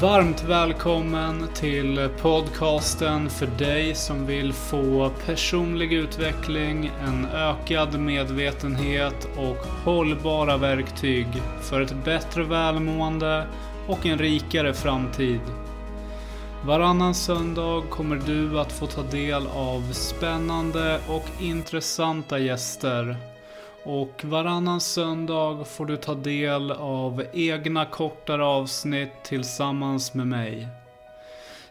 Varmt välkommen till podcasten för dig som vill få personlig utveckling, en ökad medvetenhet och hållbara verktyg för ett bättre välmående och en rikare framtid. Varannan söndag kommer du att få ta del av spännande och intressanta gäster och varannan söndag får du ta del av egna kortare avsnitt tillsammans med mig.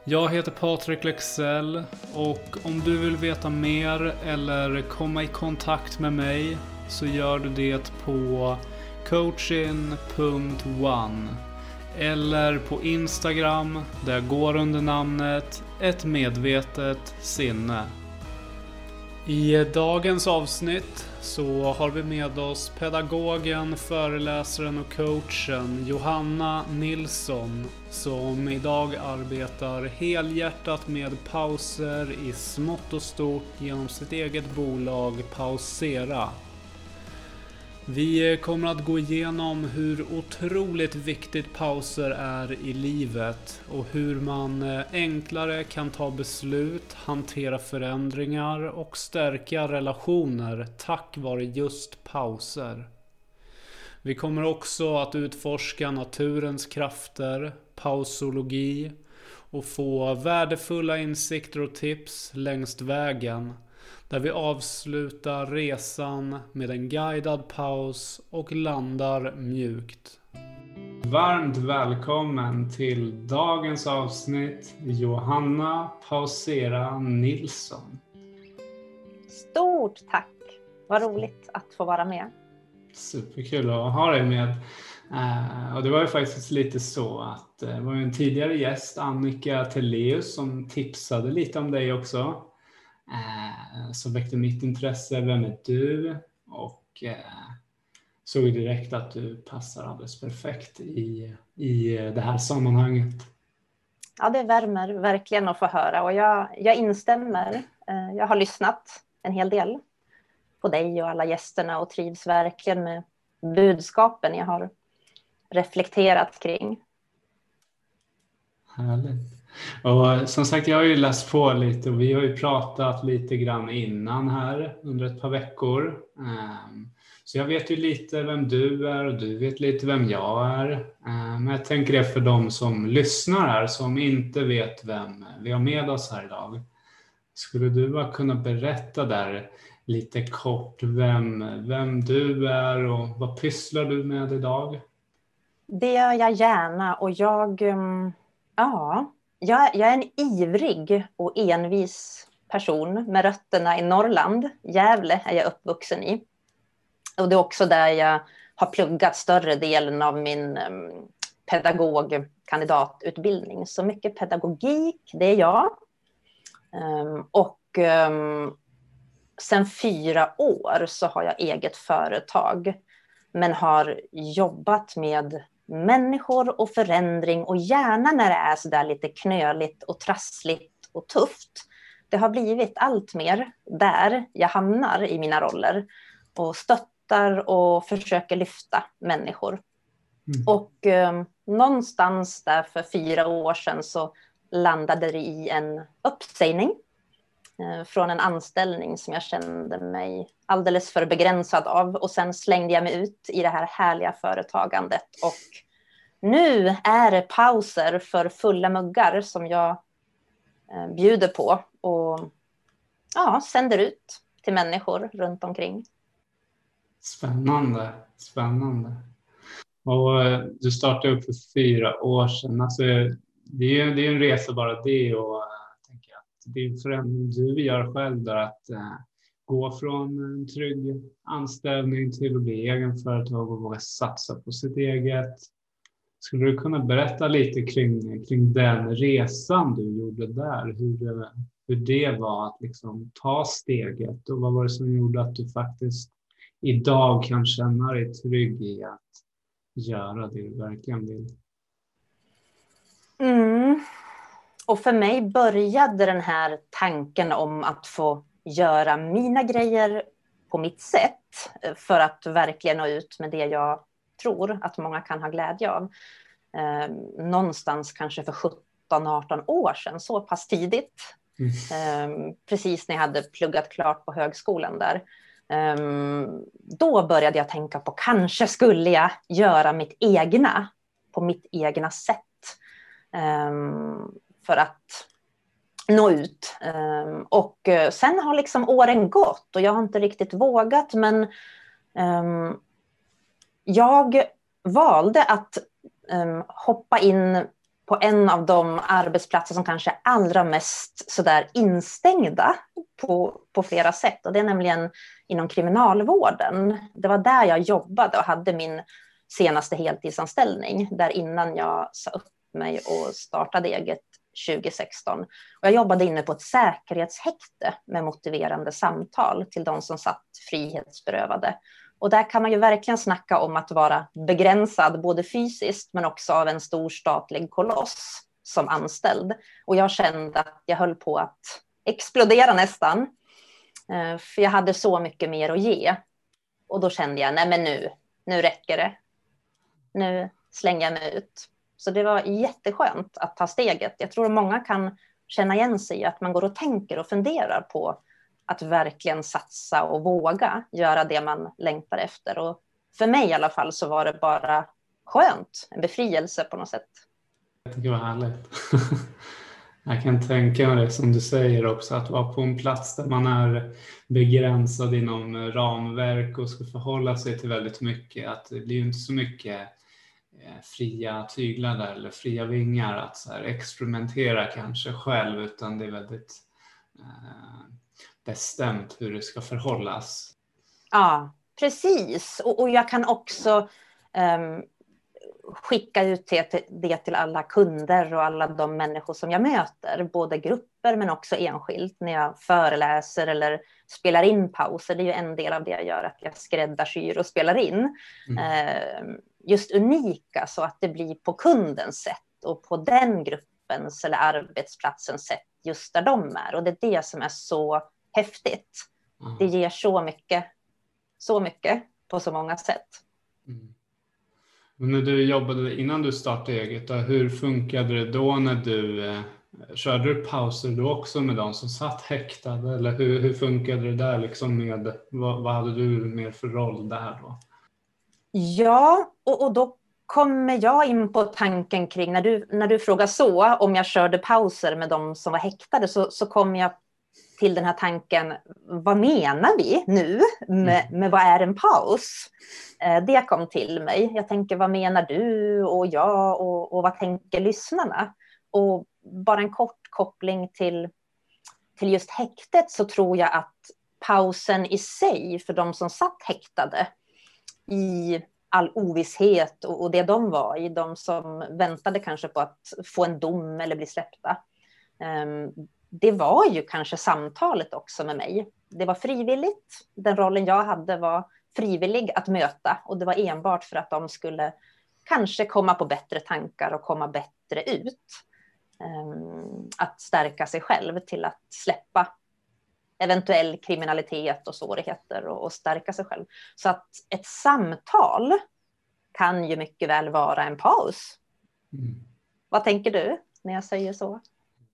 Jag heter Patrik Lexell och om du vill veta mer eller komma i kontakt med mig så gör du det på coachin.one eller på Instagram där jag går under namnet ett medvetet sinne. I dagens avsnitt så har vi med oss pedagogen, föreläsaren och coachen Johanna Nilsson som idag arbetar helhjärtat med pauser i smått och stort genom sitt eget bolag Pausera. Vi kommer att gå igenom hur otroligt viktigt pauser är i livet och hur man eh, enklare kan ta beslut, hantera förändringar och stärka relationer tack vare just pauser. Vi kommer också att utforska naturens krafter, pausologi och få värdefulla insikter och tips längs vägen där vi avslutar resan med en guidad paus och landar mjukt. Varmt välkommen till dagens avsnitt Johanna Pausera Nilsson. Stort tack! Vad roligt att få vara med. Superkul att ha dig med. Uh, och det var ju faktiskt lite så att eh, det var en tidigare gäst, Annika Telleus, som tipsade lite om dig också eh, som väckte mitt intresse. Vem är du? Och eh, såg direkt att du passar alldeles perfekt i, i det här sammanhanget. Ja, det värmer verkligen att få höra och jag, jag instämmer. Eh, jag har lyssnat en hel del på dig och alla gästerna och trivs verkligen med budskapen jag har reflekterat kring. Härligt. Och som sagt, jag har ju läst på lite och vi har ju pratat lite grann innan här under ett par veckor. Ehm, så jag vet ju lite vem du är och du vet lite vem jag är. Ehm, men jag tänker det för de som lyssnar här som inte vet vem vi har med oss här idag. Skulle du bara kunna berätta där lite kort vem, vem du är och vad pysslar du med idag? Det gör jag gärna och jag, ehm, ja, jag, jag är en ivrig och envis person med rötterna i Norrland. Gävle är jag uppvuxen i. Och det är också där jag har pluggat större delen av min ehm, pedagogkandidatutbildning. Så mycket pedagogik, det är jag. Ehm, och ehm, sen fyra år så har jag eget företag. Men har jobbat med människor och förändring och gärna när det är så där lite knöligt och trassligt och tufft. Det har blivit allt mer där jag hamnar i mina roller och stöttar och försöker lyfta människor. Mm. Och eh, någonstans där för fyra år sedan så landade det i en uppsägning Eh, från en anställning som jag kände mig alldeles för begränsad av och sen slängde jag mig ut i det här härliga företagandet och nu är det pauser för fulla muggar som jag eh, bjuder på och ja, sänder ut till människor runt omkring. Spännande, spännande. Och eh, du startade upp för fyra år sedan. Alltså, det, är, det är en resa bara det och din det är en förändring du gör själv där att eh, gå från en trygg anställning till att bli egenföretag och våga satsa på sitt eget. Skulle du kunna berätta lite kring, kring den resan du gjorde där? Hur, hur det var att liksom ta steget och vad var det som gjorde att du faktiskt idag kan känna dig trygg i att göra det du verkligen vill? Mm. Och för mig började den här tanken om att få göra mina grejer på mitt sätt för att verkligen nå ut med det jag tror att många kan ha glädje av. eh, någonstans kanske för 17-18 år sedan, så pass tidigt. Mm. Eh, precis när jag hade pluggat klart på högskolan där. Eh, då började jag tänka på kanske skulle jag göra mitt egna på mitt egna sätt. Ehm, för att nå ut. Ehm, och eh, sen har liksom åren gått och jag har inte riktigt vågat men ehm, jag valde att ehm, hoppa in på en av de arbetsplatser som kanske är allra mest sådär instängda på, på flera sätt. Och det är nämligen inom kriminalvården. Det var där jag jobbade och hade min senaste heltidsanställning, där innan jag sa upp mig och startade eget 2016. Och jag jobbade inne på ett säkerhetshäkte med motiverande samtal till de som satt frihetsberövade. Och där kan man ju verkligen snacka om att vara begränsad, både fysiskt men också av en stor statlig koloss som anställd. Och jag kände att jag höll på att explodera nästan. Eh, för jag hade så mycket mer att ge. Och då kände jag, nej men nu, nu räcker det. Nu slänger jag mig ut. Så det var jätteskönt att ta steget. Jag tror att många kan känna igen sig i att man går och tänker och funderar på att verkligen satsa och våga göra det man längtar efter. Och för mig i alla fall så var det bara skönt, en befrielse på något sätt. Jag tycker det var härligt. Jag kan tänka mig det som du säger också, att vara på en plats där man är begränsad inom ramverk och ska förhålla sig till väldigt mycket. Att det blir inte så mycket fria tyglar där eller fria vingar att så experimentera kanske själv utan det är väldigt eh, bestämt hur det ska förhållas. Ja, precis. Och, och jag kan också um, skicka ut det, det till alla kunder och alla de människor som jag möter, både grupper men också enskilt när jag föreläser eller spelar in pauser. Det är ju en del av det jag gör, att jag skräddarsyr och spelar in. Mm. Uh, just unika så att det blir på kundens sätt och på den gruppens eller arbetsplatsens sätt just där de är. Och det är det som är så häftigt. Mm. Det ger så mycket, så mycket på så många sätt. Mm. när du jobbade innan du startade eget, då, hur funkade det då när du eh, Körde du pauser då också med de som satt häktade eller hur, hur funkade det där liksom med, vad, vad hade du mer för roll där då? Ja, och, och då kommer jag in på tanken kring, när du, när du frågar så, om jag körde pauser med de som var häktade, så, så kommer jag till den här tanken, vad menar vi nu med, mm. med vad är en paus? Eh, det kom till mig. Jag tänker, vad menar du och jag och, och vad tänker lyssnarna? Och bara en kort koppling till, till just häktet så tror jag att pausen i sig för de som satt häktade i all ovisshet och, och det de var i, de som väntade kanske på att få en dom eller bli släppta. Ehm, det var ju kanske samtalet också med mig. Det var frivilligt. Den rollen jag hade var frivillig att möta och det var enbart för att de skulle kanske komma på bättre tankar och komma bättre ut. Ehm, att stärka sig själv till att släppa eventuell kriminalitet och svårigheter och, och stärka sig själv. Så att ett samtal kan ju mycket väl vara en paus. Mm. Vad tänker du när jag säger så?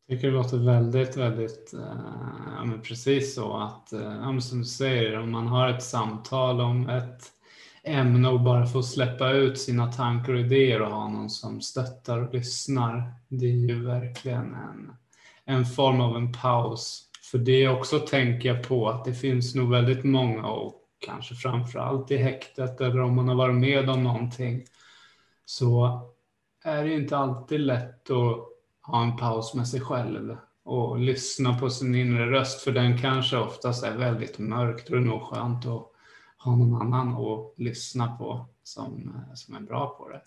Jag tycker det låter väldigt, väldigt, eh, ja, men precis så att, ja, som du säger, om man har ett samtal om ett ämne och bara får släppa ut sina tankar och idéer och ha någon som stöttar och lyssnar. Det är ju verkligen en, en form av en paus. För det också tänker jag på att det finns nog väldigt många och kanske framför allt i häktet eller om man har varit med om någonting så är det inte alltid lätt att ha en paus med sig själv och lyssna på sin inre röst för den kanske oftast är väldigt mörk. Då är det nog skönt att ha någon annan att lyssna på som, som är bra på det.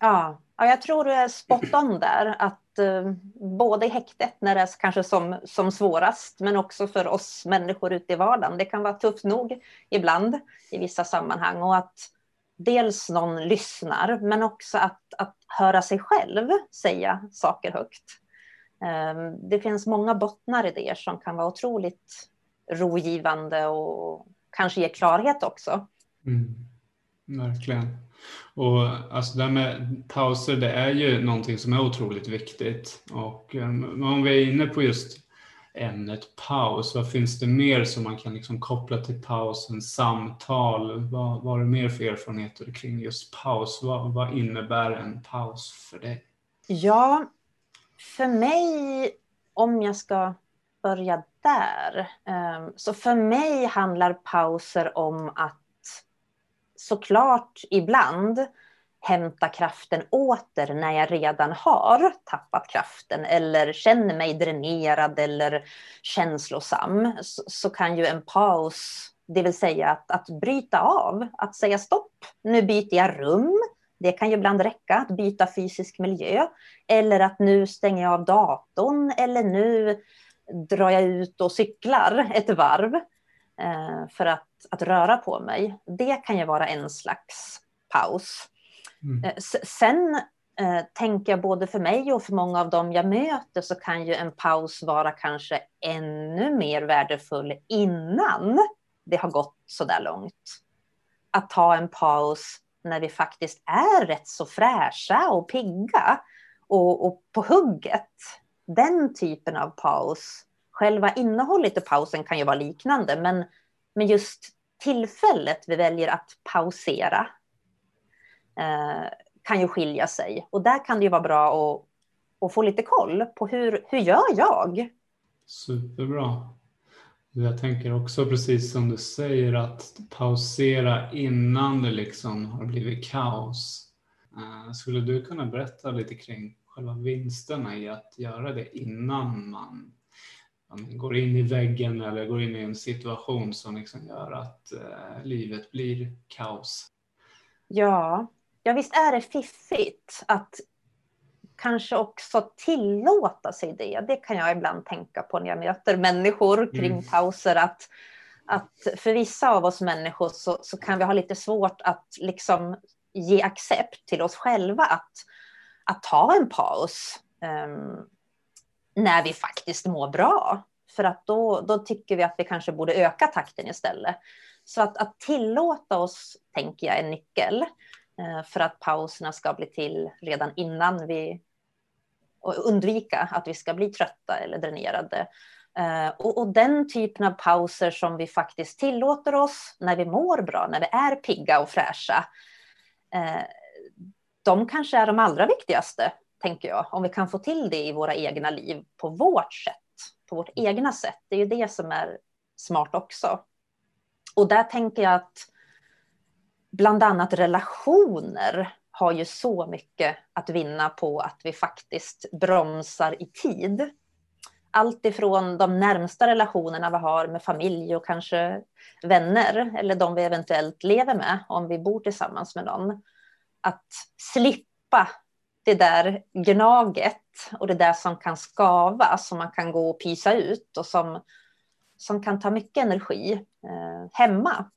Ja, ja jag tror du är spot on där. Att Eh, både i häktet när det är kanske som, som svårast men också för oss människor ute i vardagen. Det kan vara tufft nog ibland i vissa sammanhang och att dels någon lyssnar, men också att, att höra sig själv säga saker högt. Ehm, det finns många bottnar i det som kan vara otroligt rogivande och kanske ge klarhet också. Mm, verkligen. Och alltså det här med pauser, det är ju någonting som är otroligt viktigt. Och ehm, om vi är inne på just ämnet paus, vad finns det mer som man kan liksom koppla till pausen, samtal? Vad, vad har du mer för erfarenheter kring just paus? Vad, vad innebär en paus för dig? Ja, för mig, om jag ska börja där, ehm, så för mig handlar pauser om att såklart ibland hämta kraften åter när jag redan har tappat kraften eller känner mig dränerad eller känslosam så, så kan ju en paus, det vill säga att, att bryta av, att säga stopp, nu byter jag rum, det kan ju ibland räcka att byta fysisk miljö eller att nu stänger jag av datorn eller nu drar jag ut och cyklar ett varv för att, att röra på mig. Det kan ju vara en slags paus. Mm. Eh, sen eh, tänker jag både för mig och för många av dem jag möter så kan ju en paus vara kanske ännu mer värdefull innan det har gått så där långt. Att ta en paus när vi faktiskt är rätt så fräscha och pigga och, och på hugget. Den typen av paus. Själva innehållet i pausen kan ju vara liknande, men, men just tillfället vi väljer att pausera eh, kan ju skilja sig. Och där kan det ju vara bra att, att få lite koll på hur, hur gör jag? Superbra. Jag tänker också precis som du säger att pausera innan det liksom har blivit kaos. Eh, skulle du kunna berätta lite kring själva vinsterna i att göra det innan man, man går in i väggen eller går in i en situation som liksom gör att eh, livet blir kaos? Ja, ja, visst är det fiffigt att kanske också tillåta sig det. Det kan jag ibland tänka på när jag möter människor kring mm. pauser. Att, att för vissa av oss människor så, så kan vi ha lite svårt att liksom ge accept till oss själva att, att ta en paus um, när vi faktiskt mår bra. För att då, då tycker vi att vi kanske borde öka takten istället. Så att, att tillåta oss, tänker jag, är en nyckel. Eh, för att pauserna ska bli till redan innan vi och undvika att vi ska bli trötta eller dränerade. Eh, och, och, den typen av pauser som vi faktiskt tillåter oss när vi mår bra, när vi är pigga och fräscha, eh, de kanske är de allra viktigaste, tänker jag, om vi kan få till det i våra egna liv på vårt sätt, på vårt egna sätt. Det är ju det som är smart också. Och där tänker jag att bland annat relationer har ju så mycket att vinna på att vi faktiskt bromsar i tid. Allt ifrån de närmsta relationerna vi har med familj och kanske vänner eller de vi eventuellt lever med om vi bor tillsammans med någon. Att slippa det där gnaget och det där som kan skava, som man kan gå och pysa ut och som, som kan ta mycket energi eh, hemma.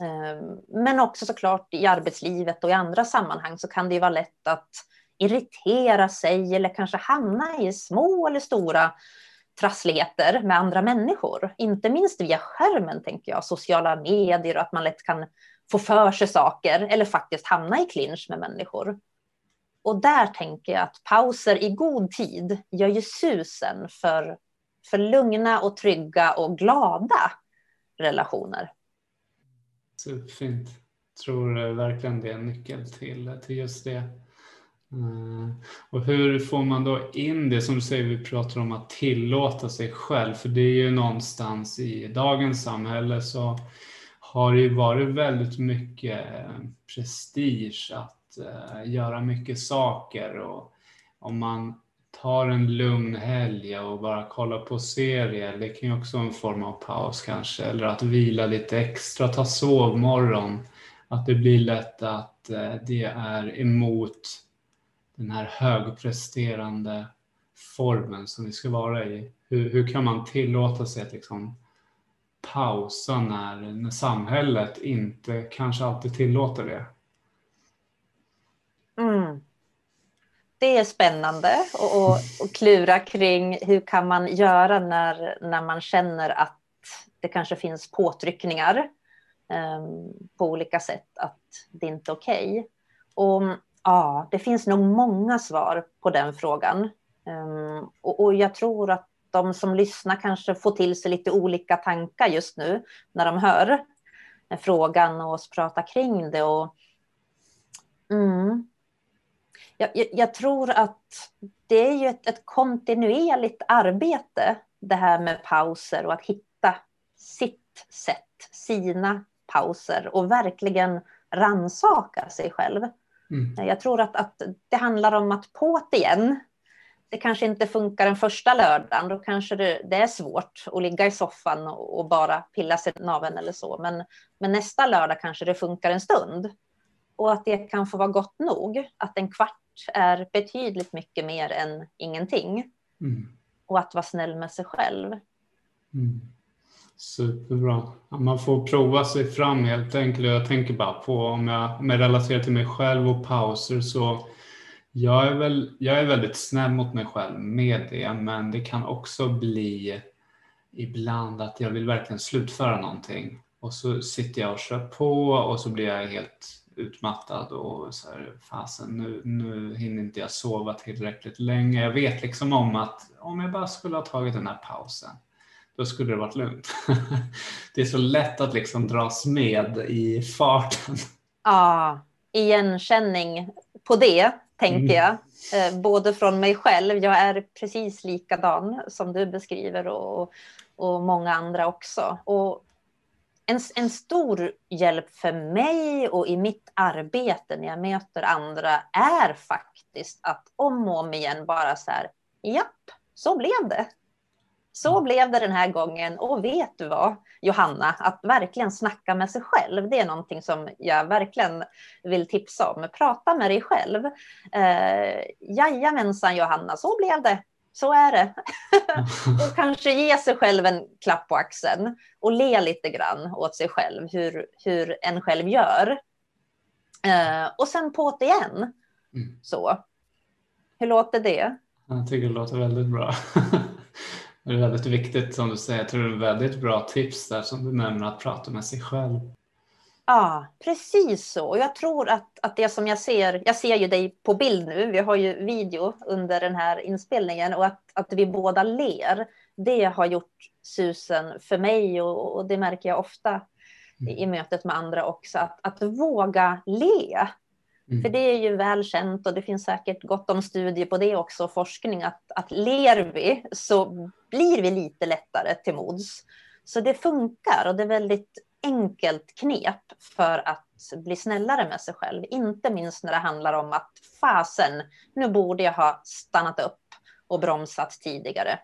Eh, men också såklart i arbetslivet och i andra sammanhang så kan det ju vara lätt att irritera sig eller kanske hamna i små eller stora trassligheter med andra människor. Inte minst via skärmen, tänker jag, sociala medier och att man lätt kan få för sig saker eller faktiskt hamna i clinch med människor. Och där tänker jag att pauser i god tid gör ju susen för, för lugna och trygga och glada relationer. Superfint. Tror eh, verkligen det är en nyckel till, till just det. Mm. och hur får man då in det som du säger, vi pratar om att tillåta sig själv, för det är ju någonstans i dagens samhälle så har det ju varit väldigt mycket eh, prestige att Eh, göra mycket saker och om man tar en lugn helg och bara kollar på serier. Det kan ju också vara en form av paus kanske. Eller att vila lite extra, ta sovmorgon. Att det blir lätt att eh, det är emot den här högpresterande formen som vi ska vara i. Hur, hur kan man tillåta sig att liksom pausa när, när samhället inte kanske alltid tillåter det? Mm det är spännande att klura kring hur kan man göra när, när man känner att det kanske finns påtryckningar um, på olika sätt att det inte är okej. Okay. Och ja, det finns nog många svar på den frågan. Um, och, och jag tror att de som lyssnar kanske får till sig lite olika tankar just nu när de hör frågan och oss prata kring det. Och, mm, jag, jag, tror att det är ju ett, ett, kontinuerligt arbete det här med pauser och att hitta sitt sätt, sina pauser och verkligen ransaka sig själv. Mm. Jag tror att, att det handlar om att på det igen det kanske inte funkar den första lördagen. Då kanske det, det är svårt att ligga i soffan och, och bara pilla sig i naveln eller så. Men, men nästa lördag kanske det funkar en stund. Och att det kan få vara gott nog. Att en kvart är betydligt mycket mer än ingenting. Mm. Och att vara snäll med sig själv. Mm. Superbra. Man får prova sig fram helt enkelt. Jag tänker bara på om jag, om jag relaterar till mig själv och pauser så jag är, väl, jag är väldigt snäll mot mig själv med det, men det kan också bli ibland att jag vill verkligen slutföra någonting och så sitter jag och kör på och så blir jag helt utmattad och så här, fasen nu, nu hinner inte jag sova tillräckligt länge. Jag vet liksom om att om jag bara skulle ha tagit den här pausen, då skulle det varit lugnt. det är så lätt att liksom dras med i farten. Ja, igenkänning på det tänker mm. jag. Eh, både från mig själv, jag är precis likadan som du beskriver och, och många andra också. Och en, en stor hjälp för mig och i mitt arbete när jag möter andra är faktiskt att om och om igen bara så här, japp, så blev det. Så blev det den här gången och vet du vad Johanna, att verkligen snacka med sig själv, det är någonting som jag verkligen vill tipsa om. Prata med dig själv. Eh, jajamensan Johanna, så blev det. Så är det. och kanske ge sig själv en klapp på axeln och le lite grann åt sig själv, hur, hur en själv gör. Eh, och sen på det igen. Mm. Så. Hur låter det? Jag tycker det låter väldigt bra. Det är väldigt viktigt som du säger. Jag tror det är väldigt bra tips där som du nämner att prata med sig själv. Ja, precis så. Och jag tror att, att det som jag ser, jag ser ju dig på bild nu, vi har ju video under den här inspelningen och att, att vi båda ler, det har gjort susen för mig och, och det märker jag ofta mm. i, i mötet med andra också, att, att våga le. Mm. För det är ju väl känt och det finns säkert gott om studier på det också, forskning, att, att ler vi så blir vi lite lättare till mods. Så det funkar och det är väldigt enkelt knep för att bli snällare med sig själv. Inte minst när det handlar om att fasen, nu borde jag ha stannat upp och bromsat tidigare.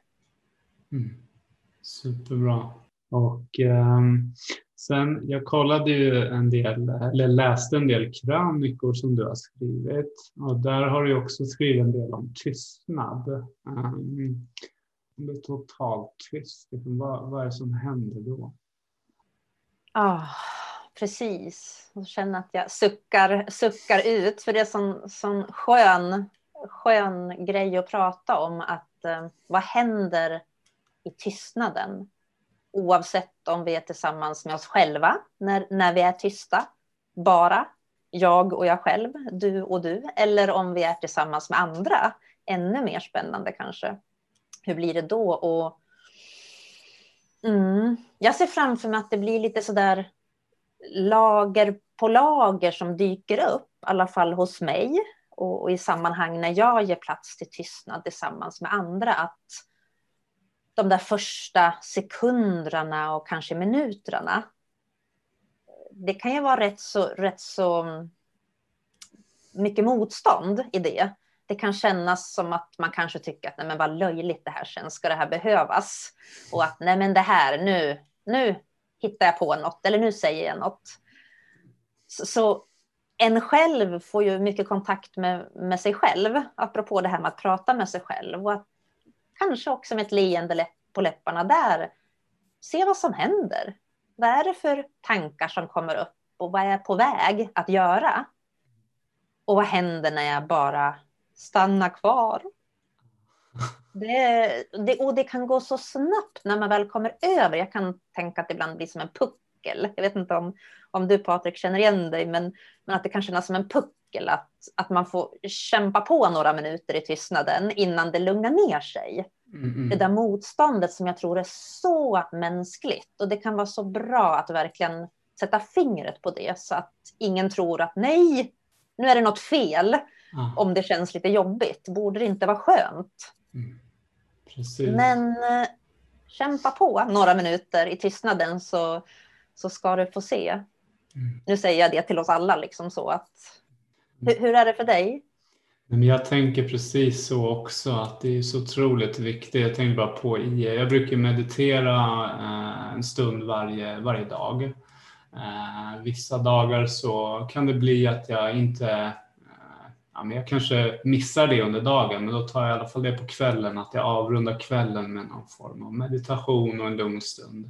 Mm. Superbra. Och eh, Sen, jag kollade ju en del, eller läste en del krönikor som du har skrivit och där har du också skrivit en del om tystnad. Um, om är totalt tyst, liksom, vad, vad är det som händer då? Ja, oh, precis. Jag känner att jag suckar, suckar ut, för det är sån, sån skön, skön grej att prata om, att eh, vad händer i tystnaden? oavsett om vi är tillsammans med oss själva när, när vi är tysta, bara jag och jag själv, du och du, eller om vi är tillsammans med andra, ännu mer spännande kanske. Hur blir det då? Och, mm, jag ser framför mig att det blir lite sådär lager på lager som dyker upp, i alla fall hos mig och, och i sammanhang när jag ger plats till tystnad tillsammans med andra, att de där första sekunderna och kanske minuterna. Det kan ju vara rätt så, rätt så mycket motstånd i det. Det kan kännas som att man kanske tycker att nej men vad löjligt det här känns, ska det här behövas? Och att nej men det här, nu, nu hittar jag på något eller nu säger jag något. Så, så en själv får ju mycket kontakt med, med sig själv, apropå det här med att prata med sig själv och att kanske också med ett leende på läpparna där. Se vad som händer. Vad är det för tankar som kommer upp och vad är jag på väg att göra? Och vad händer när jag bara stannar kvar? Det, det, och det kan gå så snabbt när man väl kommer över. Jag kan tänka att det ibland blir som en puck puckel. Jag vet inte om, om du Patrik känner igen dig, men, men att det kan kännas som en puckel. Att, att man får kämpa på några minuter i tystnaden innan det lugnar ner sig. Mm. Det där motståndet som jag tror är så mänskligt. Och det kan vara så bra att verkligen sätta fingret på det så att ingen tror att nej, nu är det något fel. Ah. Om det känns lite jobbigt. Borde det inte vara skönt? Mm. Men eh, kämpa på några minuter i tystnaden så, så ska du få se. Mm. Nu säger jag det till oss alla, liksom så att. Hur, hur är det för dig? Men jag tänker precis så också, att det är så otroligt viktigt. Jag tänker bara på i, jag brukar meditera eh, en stund varje, varje dag. Eh, vissa dagar så kan det bli att jag inte, ja, men jag kanske missar det under dagen, men då tar jag i alla fall det på kvällen, att jag avrundar kvällen med någon form av meditation och en lugn stund.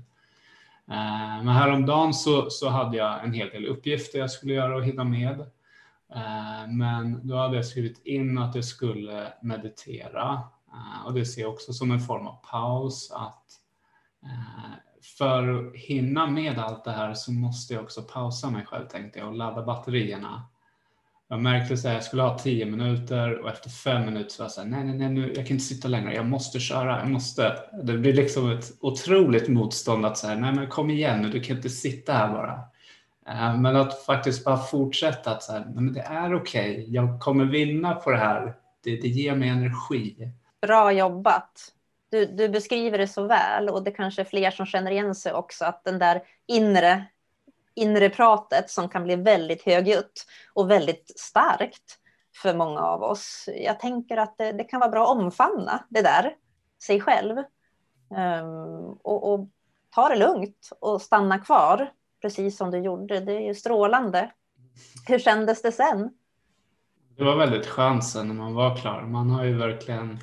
Eh, men häromdagen så, så hade jag en hel del uppgifter jag skulle göra och hinna med. Eh, men då hade jag skrivit in att jag skulle meditera eh, och det ser jag också som en form av paus att eh, för att hinna med allt det här så måste jag också pausa mig själv tänkte jag och ladda batterierna. Jag märkte att jag skulle ha tio minuter och efter fem minuter så var jag så här, nej, nej, nej, nu, jag kan inte sitta längre, jag måste köra, jag måste. Det blir liksom ett otroligt motstånd att säga, nej men kom igen nu, du kan inte sitta här bara. Eh, men att faktiskt bara fortsätta att så här, men det är okej, okay. jag kommer vinna på det här. Det, det ger mig energi. Bra jobbat. Du, du, beskriver det så väl och det kanske är fler som känner igen sig också att den där inre, inre pratet som kan bli väldigt högljutt och väldigt starkt för många av oss. Jag tänker att det, det kan vara bra att omfamna det där, sig själv. Um, och, och ta det lugnt och stanna kvar precis som du gjorde. Det är ju strålande. Hur kändes det sen? Det var väldigt skönt sen när man var klar. Man har ju verkligen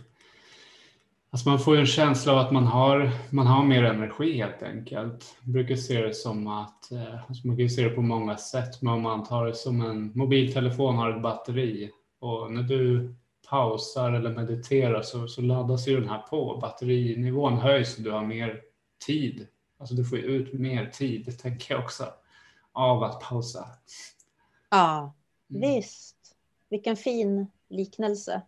Alltså man får en känsla av att man har, man har mer energi helt enkelt. Jag brukar se det som att, eh, alltså man kan se det på många sätt, men om man tar det som en mobiltelefon har ett batteri och när du pausar eller mediterar så, så laddas ju den här på. Batterinivån höjs och du har mer tid Alltså du får ut mer tid, tänker jag också, av att pausa. Ja, mm. visst. Vilken fin liknelse.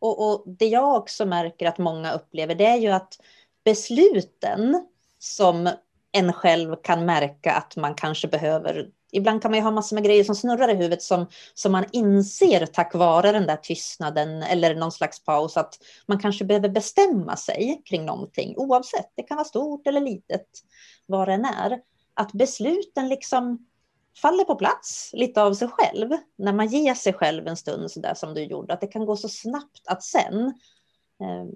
Och, och, det jag också märker att många upplever, det är ju att besluten som en själv kan märka att man kanske behöver ibland kan man ju ha massor med grejer som snurrar i huvudet som, som man inser tack vare den där tystnaden eller någon slags paus att man kanske behöver bestämma sig kring någonting oavsett. Det kan vara stort eller litet, vad det än är. Att besluten liksom faller på plats lite av sig själv när man ger sig själv en stund så där som du gjorde. Att det kan gå så snabbt att sen eh,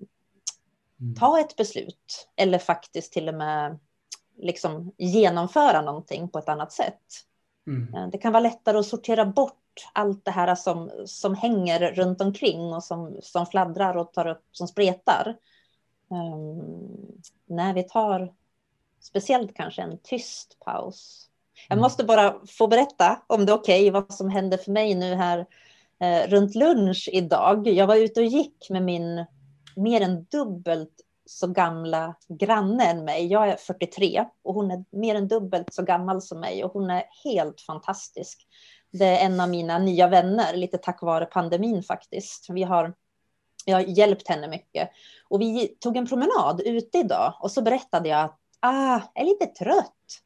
ta ett beslut eller faktiskt till och med liksom genomföra någonting på ett annat sätt. Mm. Eh, det kan vara lättare att sortera bort allt det här som, som hänger runt omkring och som, som fladdrar och tar upp, som spretar. Um, när vi tar speciellt kanske en tyst paus. Jag mm. måste bara få berätta, om det är okej, okay, vad som hände för mig nu här eh, runt lunch idag. Jag var ute och gick med min mer än dubbelt så gamla granne än mig. Jag är 43 och hon är mer än dubbelt så gammal som mig och hon är helt fantastisk. Det är en av mina nya vänner, lite tack vare pandemin faktiskt. Vi har, jag har hjälpt henne mycket. Och vi tog en promenad ute idag och så berättade jag att ah, jag är lite trött.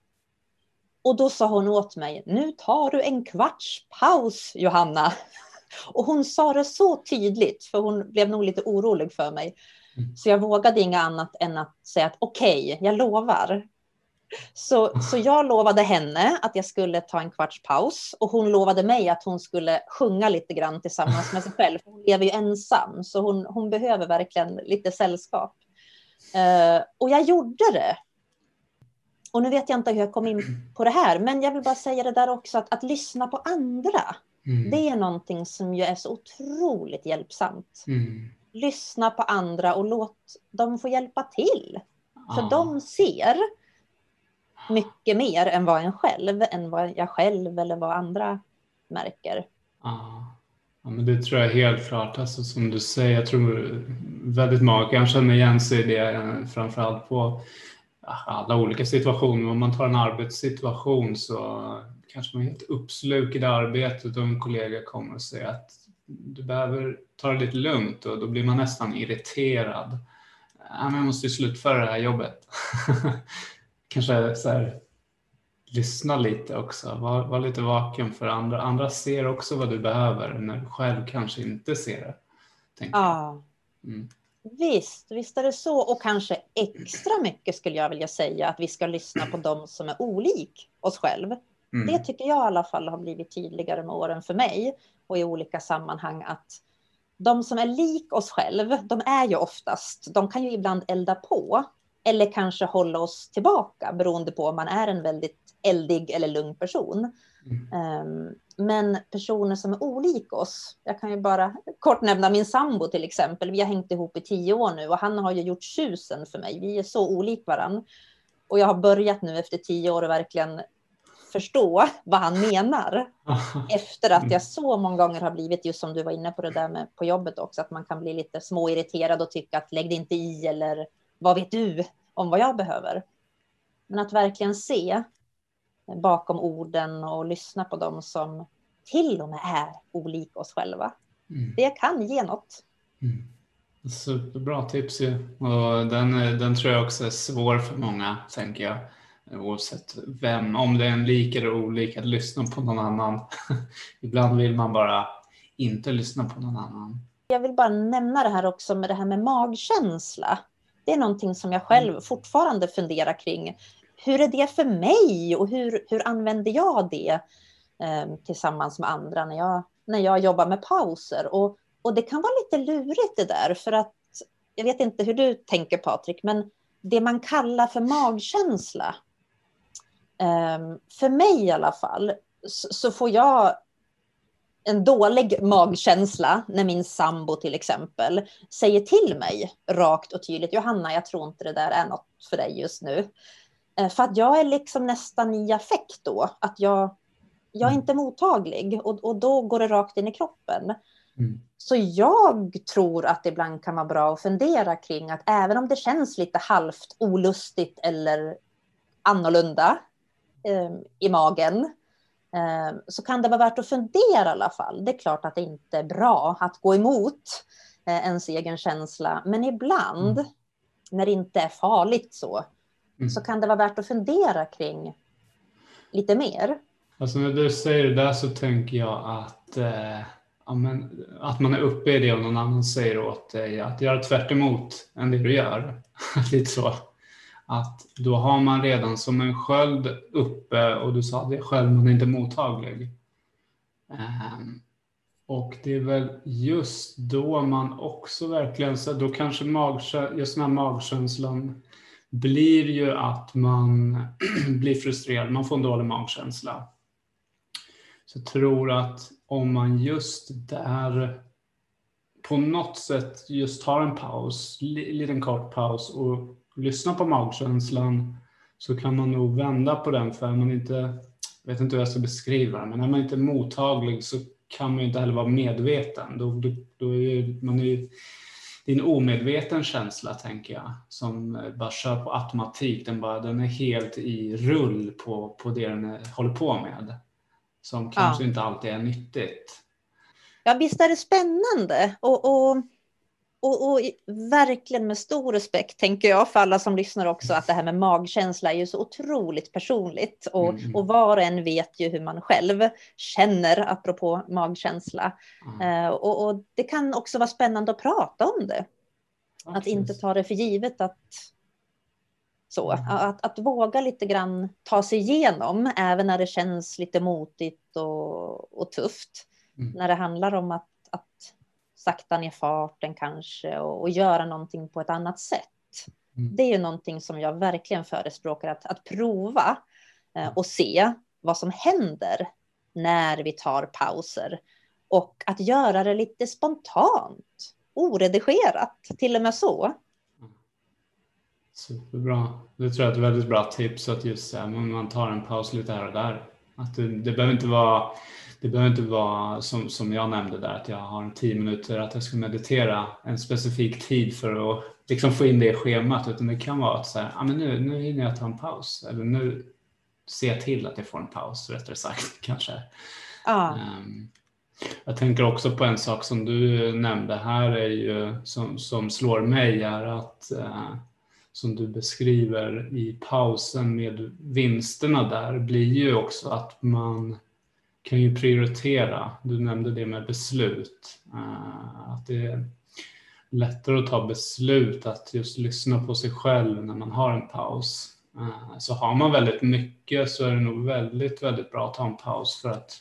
Och då sa hon åt mig, nu tar du en kvarts paus Johanna. Och hon sa det så tydligt, för hon blev nog lite orolig för mig. Mm. Så jag vågade inga annat än att säga att okej, okay, jag lovar. Så, så jag lovade henne att jag skulle ta en kvarts paus och hon lovade mig att hon skulle sjunga lite grann tillsammans med sig själv. Hon lever ju ensam så hon, hon behöver verkligen lite sällskap. Uh, och jag gjorde det. Och nu vet jag inte hur jag kom in på det här, men jag vill bara säga det där också att, att lyssna på andra. Mm. Det är någonting som ju är så otroligt hjälpsamt. Mm lyssna på andra och låt dem få hjälpa till. För ah. de ser mycket mer än vad en själv, än vad jag själv eller vad andra märker. Ah. Ja, men det tror jag helt klart. Alltså, som du säger, jag tror väldigt många kan känna igen sig i det, framförallt på alla olika situationer. Om man tar en arbetssituation så kanske man är helt uppslukad i arbetet och en kollega kommer och säger att du behöver ta det lite lugnt och då blir man nästan irriterad. Ja, jag måste ju slutföra det här jobbet. kanske så här, lyssna lite också, var, var lite vaken för andra. Andra ser också vad du behöver när du själv kanske inte ser det. Ja. Mm. Visst, visst är det så. Och kanske extra mycket skulle jag vilja säga att vi ska lyssna på dem som är olik oss själv. Mm. Det tycker jag i alla fall har blivit tydligare med åren för mig och i olika sammanhang att de som är lik oss själv, de är ju oftast, de kan ju ibland elda på eller kanske hålla oss tillbaka beroende på om man är en väldigt eldig eller lugn person. Mm. Um, men personer som är olika oss, jag kan ju bara kort nämna min sambo till exempel. Vi har hängt ihop i tio år nu och han har ju gjort tjusen för mig. Vi är så olika varann. Och jag har börjat nu efter tio år att verkligen förstå vad han menar. Efter att jag så många gånger har blivit, just som du var inne på det där med på jobbet också, att man kan bli lite småirriterad och tycka att lägg dig inte i eller vad vet du om vad jag behöver? Men att verkligen se bakom orden och lyssna på dem som till och med är olika oss själva. Mm. Det kan ge något. Mm. Superbra tips ju. Och den, den tror jag också är svår för många, tänker jag. Oavsett vem, om det är en lik eller olik, att lyssna på någon annan. Ibland vill man bara inte lyssna på någon annan. Jag vill bara nämna det här också med det här med magkänsla. Det är någonting som jag själv mm. fortfarande funderar kring. Hur är det för mig och hur, hur använder jag det eh, tillsammans med andra när jag, när jag jobbar med pauser? Och, och det kan vara lite lurigt det där för att jag vet inte hur du tänker Patrik, men det man kallar för magkänsla. Eh, för mig i alla fall så, så får jag en dålig magkänsla när min sambo till exempel säger till mig rakt och tydligt, Johanna, jag tror inte det där är något för dig just nu. Eh, för att jag är liksom nästan i affekt då, att jag, jag är inte mottaglig och, och då går det rakt in i kroppen. Mm. Så jag tror att det ibland kan vara bra att fundera kring att även om det känns lite halvt olustigt eller annorlunda eh, i magen, Ehm, så kan det vara värt att fundera i alla fall. Det är klart att det inte är bra att gå emot eh, ens egen känsla, men ibland mm. när det inte är farligt så, mm. så kan det vara värt att fundera kring lite mer. Alltså när du säger det där så tänker jag att, eh, ja, men, att man är uppe i det och någon annan säger åt dig att göra tvärt emot än det du gör. Lite så att då har man redan som en sköld uppe och du sa det själv, man är inte mottaglig. Um, och det är väl just då man också verkligen, så då kanske magkänslan, just den här magkänslan blir ju att man blir frustrerad, man får en dålig magkänsla. Så jag tror att om man just där på något sätt just tar en paus, en liten kort paus och lyssnar på magkänslan så kan man nog vända på den för man inte, jag vet inte hur jag ska beskriva det, men är man inte mottaglig så kan man ju inte heller vara medveten. Då, då, då är man ju, det är en omedveten känsla, tänker jag, som bara kör på automatik. Den, bara, den är helt i rull på, på det den är, håller på med, som kanske ja. inte alltid är nyttigt. Ja, visst är det spännande. och, och och, och, verkligen med stor respekt tänker jag för alla som lyssnar också att det här med magkänsla är ju så otroligt personligt och, mm. och var och en vet ju hur man själv känner apropå magkänsla. Mm. Uh, och, och, det kan också vara spännande att prata om det. Att inte ta det för givet att så, mm. att, att våga lite grann ta sig igenom även när det känns lite motigt och, och tufft. Mm. När det handlar om att sakta ner farten kanske och, och göra någonting på ett annat sätt. Mm. Det är ju någonting som jag verkligen förespråkar att, att prova eh, och se vad som händer när vi tar pauser och att göra det lite spontant, oredigerat, till och med så. Superbra. Det tror jag är ett väldigt bra tips att just säga, man tar en paus lite här och där. Att det, det behöver inte vara det behöver inte vara som, som jag nämnde där, att jag har tio minuter, att jag ska meditera en specifik tid för att liksom få in det i schemat utan det kan vara att så här, ah, men nu, nu hinner jag ta en paus eller nu ser jag till att jag får en paus rättare sagt kanske. Ja. Um, jag tänker också på en sak som du nämnde här är ju som, som slår mig är att uh, som du beskriver i pausen med vinsterna där blir ju också att man kan ju prioritera. Du nämnde det med beslut. Uh, att det är lättare att ta beslut, att just lyssna på sig själv när man har en paus. Uh, så har man väldigt mycket så är det nog väldigt, väldigt bra att ta en paus för att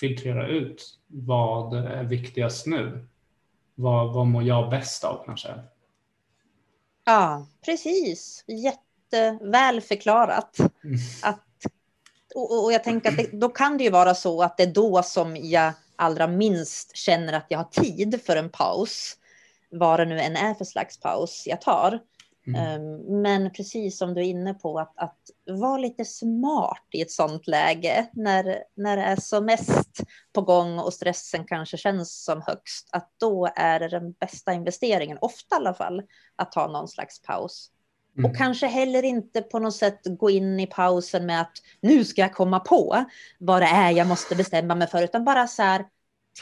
filtrera ut vad är viktigast nu. Vad, vad mår jag bäst av kanske? Ja, precis. Jätteväl förklarat. Mm. Att, och, och, jag tänker att det, då kan det ju vara så att det är då som jag allra minst känner att jag har tid för en paus. Vad det nu än är för slags paus jag tar. Mm. Ehm, men precis som du är inne på, att, att vara lite smart i ett sånt läge när, när det är som mest på gång och stressen kanske känns som högst, att då är det den bästa investeringen, ofta i alla fall, att ta någon slags paus. Mm. Och kanske heller inte på något sätt gå in i pausen med att nu ska jag komma på vad det är jag måste bestämma mig för, utan bara så här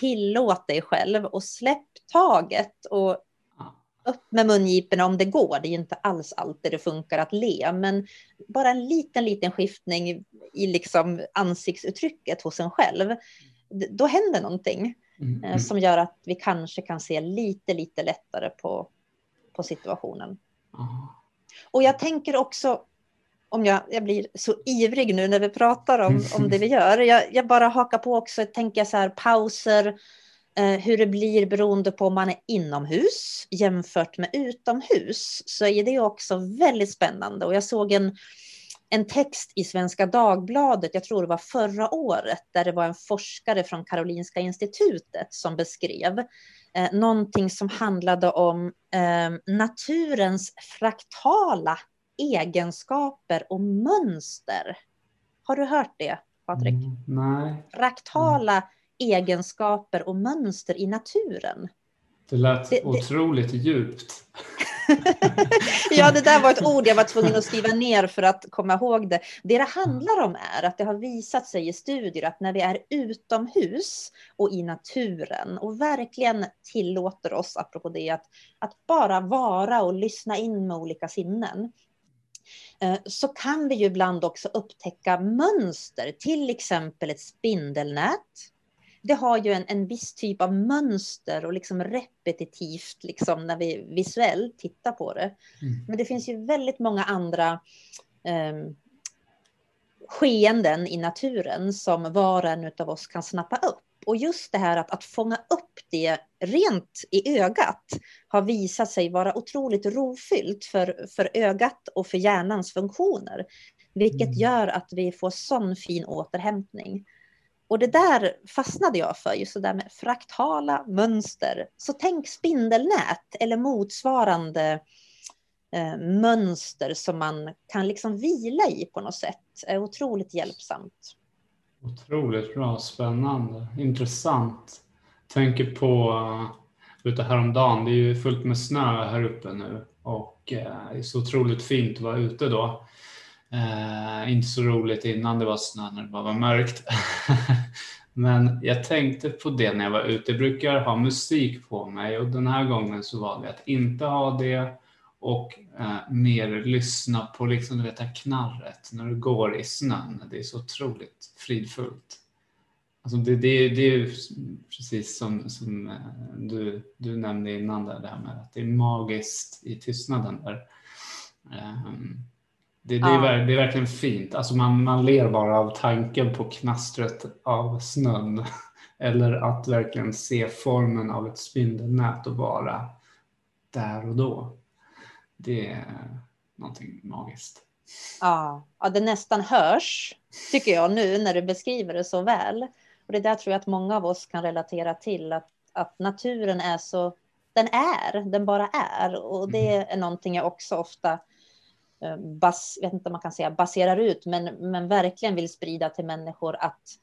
tillåt dig själv och släpp taget och upp med mungiporna om det går. Det är inte alls alltid det funkar att le, men bara en liten, liten skiftning i liksom ansiktsuttrycket hos en själv. Då händer någonting mm. mm. som gör att vi kanske kan se lite, lite lättare på, på situationen. Mm. Och jag tänker också, om jag, jag blir så ivrig nu när vi pratar om, om det vi gör, jag, jag bara hakar på också, tänker så här, pauser, Eh, hur det blir beroende på om man är inomhus jämfört med utomhus så är det också väldigt spännande. Och jag såg en, en text i Svenska Dagbladet, jag tror det var förra året, där det var en forskare från Karolinska institutet som beskrev eh, någonting som handlade om eh, naturens fraktala egenskaper och mönster. Har du hört det, Patrik? Mm, nej. Fraktala mm egenskaper och mönster i naturen. Det lät det, otroligt det... djupt. ja, det där var ett ord jag var tvungen att skriva ner för att komma ihåg det. Det det handlar om är att det har visat sig i studier att när vi är utomhus och i naturen och verkligen tillåter oss, apropå det, att, att bara vara och lyssna in med olika sinnen, eh, så kan vi ju ibland också upptäcka mönster, till exempel ett spindelnät det har ju en, en viss typ av mönster och liksom repetitivt liksom när vi visuellt tittar på det. Mm. Men det finns ju väldigt många andra eh, skeenden i naturen som var och en av oss kan snappa upp. Och just det här att, att fånga upp det rent i ögat har visat sig vara otroligt rofyllt för, för ögat och för hjärnans funktioner. Vilket mm. gör att vi får sån fin återhämtning. Och det där fastnade jag för, just det där med fraktala mönster. Så tänk spindelnät eller motsvarande eh, mönster som man kan liksom vila i på något sätt. är otroligt hjälpsamt. Otroligt bra, spännande, intressant. Tänker på uh, ute häromdagen, det är ju fullt med snö här uppe nu och uh, det är så otroligt fint att vara ute då. Eh, inte så roligt innan det var snö när det bara var mörkt. Men jag tänkte på det när jag var ute. Jag brukar ha musik på mig och den här gången så valde jag att inte ha det och eh, mer lyssna på liksom, du vet, det här knarret när du går i snön. Det är så otroligt fridfullt. Alltså det, det, det är precis som, som eh, du, du nämnde innan, där, det här med att det är magiskt i tystnaden. Där. Um, det, det, är, det är verkligen fint. Alltså man, man ler bara av tanken på knastret av snön. Eller att verkligen se formen av ett spindelnät och vara där och då. Det är någonting magiskt. Ja, ja, det nästan hörs, tycker jag nu när du beskriver det så väl. Och det där tror jag att många av oss kan relatera till, att, att naturen är så, den är, den bara är. Och det mm. är någonting jag också ofta bas, vet inte om man kan säga baserar ut, men, men verkligen vill sprida till människor att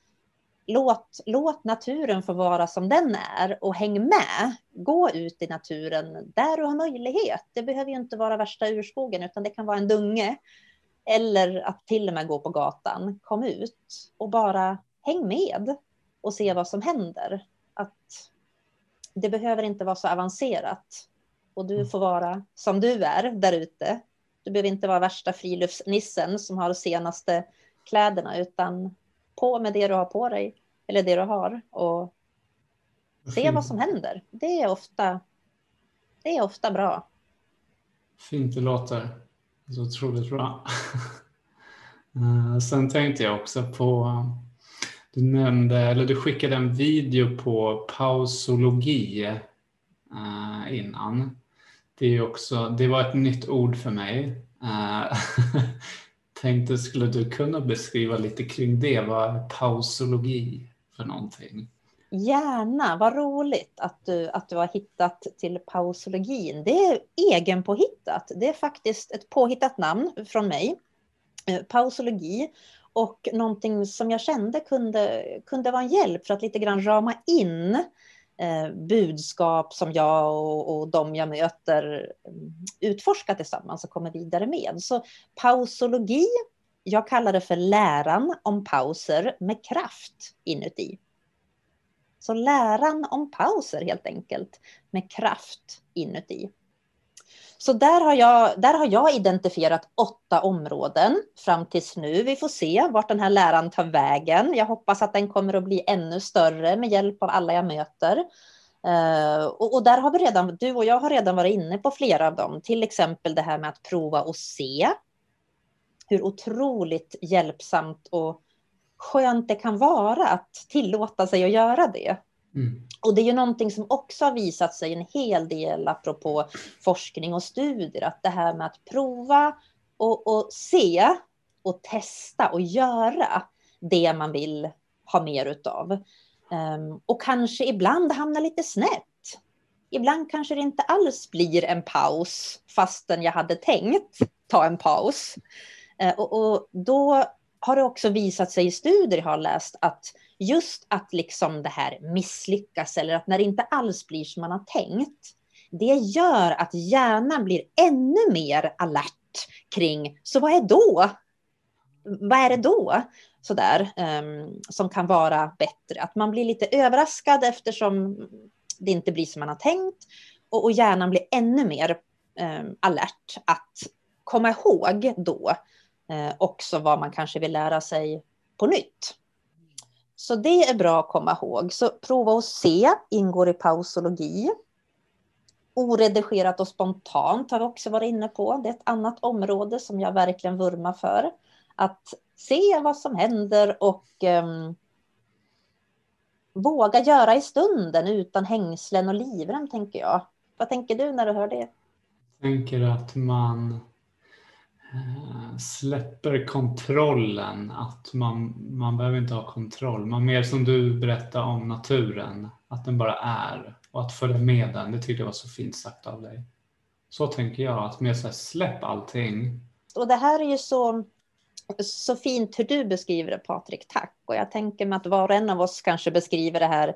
låt, låt naturen få vara som den är och häng med. Gå ut i naturen där du har möjlighet. Det behöver ju inte vara värsta urskogen utan det kan vara en dunge. Eller att till och med gå på gatan. Kom ut och bara häng med och se vad som händer. Att det behöver inte vara så avancerat. Och du får vara som du är där ute. Du behöver inte vara värsta friluftsnissen som har de senaste kläderna utan på med det du har på dig eller det du har och se Fint. vad som händer. Det är ofta, det är ofta bra. Fint det låter. Så otroligt bra. Eh, sen tänkte jag också på, du nämnde, eller du skickade en video på pausologi uh, innan. Det, är också, det var ett nytt ord för mig. Eh, tänkte, skulle du kunna beskriva lite kring det? Vad är pausologi för någonting? Gärna, vad roligt att du, att du har hittat till pausologin. Det är egenpåhittat. Det är faktiskt ett påhittat namn från mig. Eh, pausologi och någonting som jag kände kunde, kunde vara en hjälp för att lite grann rama in eh, Eh, budskap som jag och, och de jag möter mm, utforskar tillsammans och kommer vidare med. Så pausologi, jag kallar det för läran om pauser med kraft inuti. Så läran om pauser helt enkelt med kraft inuti. Så där har, jag, där har jag identifierat åtta områden fram tills nu. Vi får se vart den här läran tar vägen. Jag hoppas att den kommer att bli ännu större med hjälp av alla jag möter. Uh, och, och, där har vi redan, du och jag har redan varit inne på flera av dem, till exempel det här med att prova och se. Hur otroligt hjälpsamt och skönt det kan vara att tillåta sig att göra det. Mm. Och det är ju någonting som också har visat sig en hel del, apropå forskning och studier, att det här med att prova och, och se och testa och göra det man vill ha mer utav. Um, och kanske ibland hamna lite snett. Ibland kanske det inte alls blir en paus fastän jag hade tänkt ta en paus. Uh, och, och, då har det också visat sig i studier jag har läst att just att liksom det här misslyckas eller att när det inte alls blir som man har tänkt, det gör att hjärnan blir ännu mer alert kring, så vad är då? Vad är det då? Sådär, um, som kan vara bättre. Att man blir lite överraskad eftersom det inte blir som man har tänkt och, och hjärnan blir ännu mer um, alert att komma ihåg då eh, också vad man kanske vill lära sig på nytt. Så det är bra att komma ihåg. Så prova att se ingår i pausologi. Oredigerat och spontant har vi också varit inne på. Det är ett annat område som jag verkligen vurmar för. Att se vad som händer och um, våga göra i stunden utan hängslen och livrem, tänker jag. Vad tänker du när du hör det? Jag tänker att man Eh, släpper kontrollen, att man, man behöver inte ha kontroll. Man mer som du berättade om naturen, att den bara är och att följa med den, det tyckte jag var så fint sagt av dig. Så tänker jag, att mer så här, släpp allting. Och det här är ju så, så fint hur du beskriver det Patrik, tack. Och jag tänker mig att var och en av oss kanske beskriver det här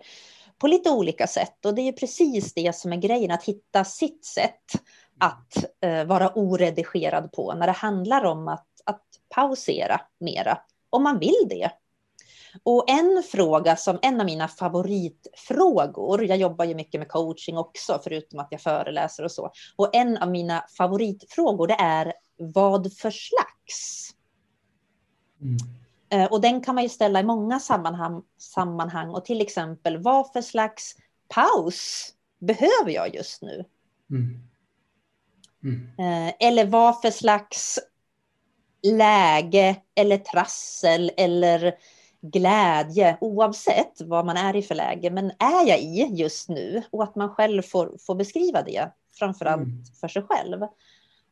på lite olika sätt. Och det är ju precis det som är grejen, att hitta sitt sätt att eh, vara oredigerad på när det handlar om att, att pausera mera, om man vill det. Och en fråga som en av mina favoritfrågor, jag jobbar ju mycket med coaching också, förutom att jag föreläser och så, och en av mina favoritfrågor det är vad för slags? Mm. Eh, och den kan man ju ställa i många sammanhang, sammanhang och till exempel vad för slags paus behöver jag just nu? Mm. Mm. Eh, eller vad för slags läge eller trassel eller glädje, oavsett vad man är i för läge, men är jag i just nu? Och att man själv får, får beskriva det, framförallt mm. för sig själv.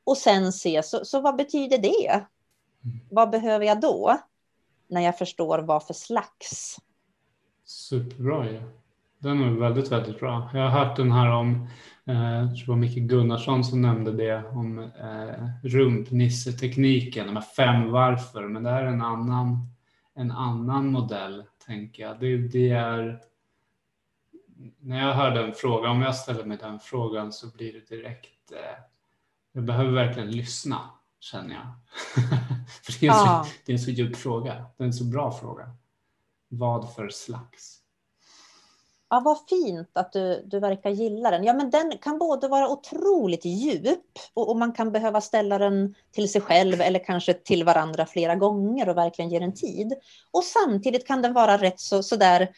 Och sen se, så, så vad betyder det? Mm. Vad behöver jag då? När jag förstår vad för slags. Superbra ja. Den är väldigt, väldigt bra. Jag har hört den här om Eh, jag tror det var Micke Gunnarsson som nämnde det om eh, rumpnissetekniken, de här fem varför, men det här är en annan, en annan modell tänker jag. Det, det är... När jag hör den frågan, om jag ställer mig den frågan så blir det direkt... Eh, jag behöver verkligen lyssna, känner jag. för det är, ja. så, det är en så djup fråga. Det är en så bra fråga. Vad för slags? Ja, vad fint att du, du verkar gilla den. Ja, men den kan både vara otroligt djup och, och, man kan behöva ställa den till sig själv eller kanske till varandra flera gånger och verkligen ge den tid. Och samtidigt kan den vara rätt så, så där,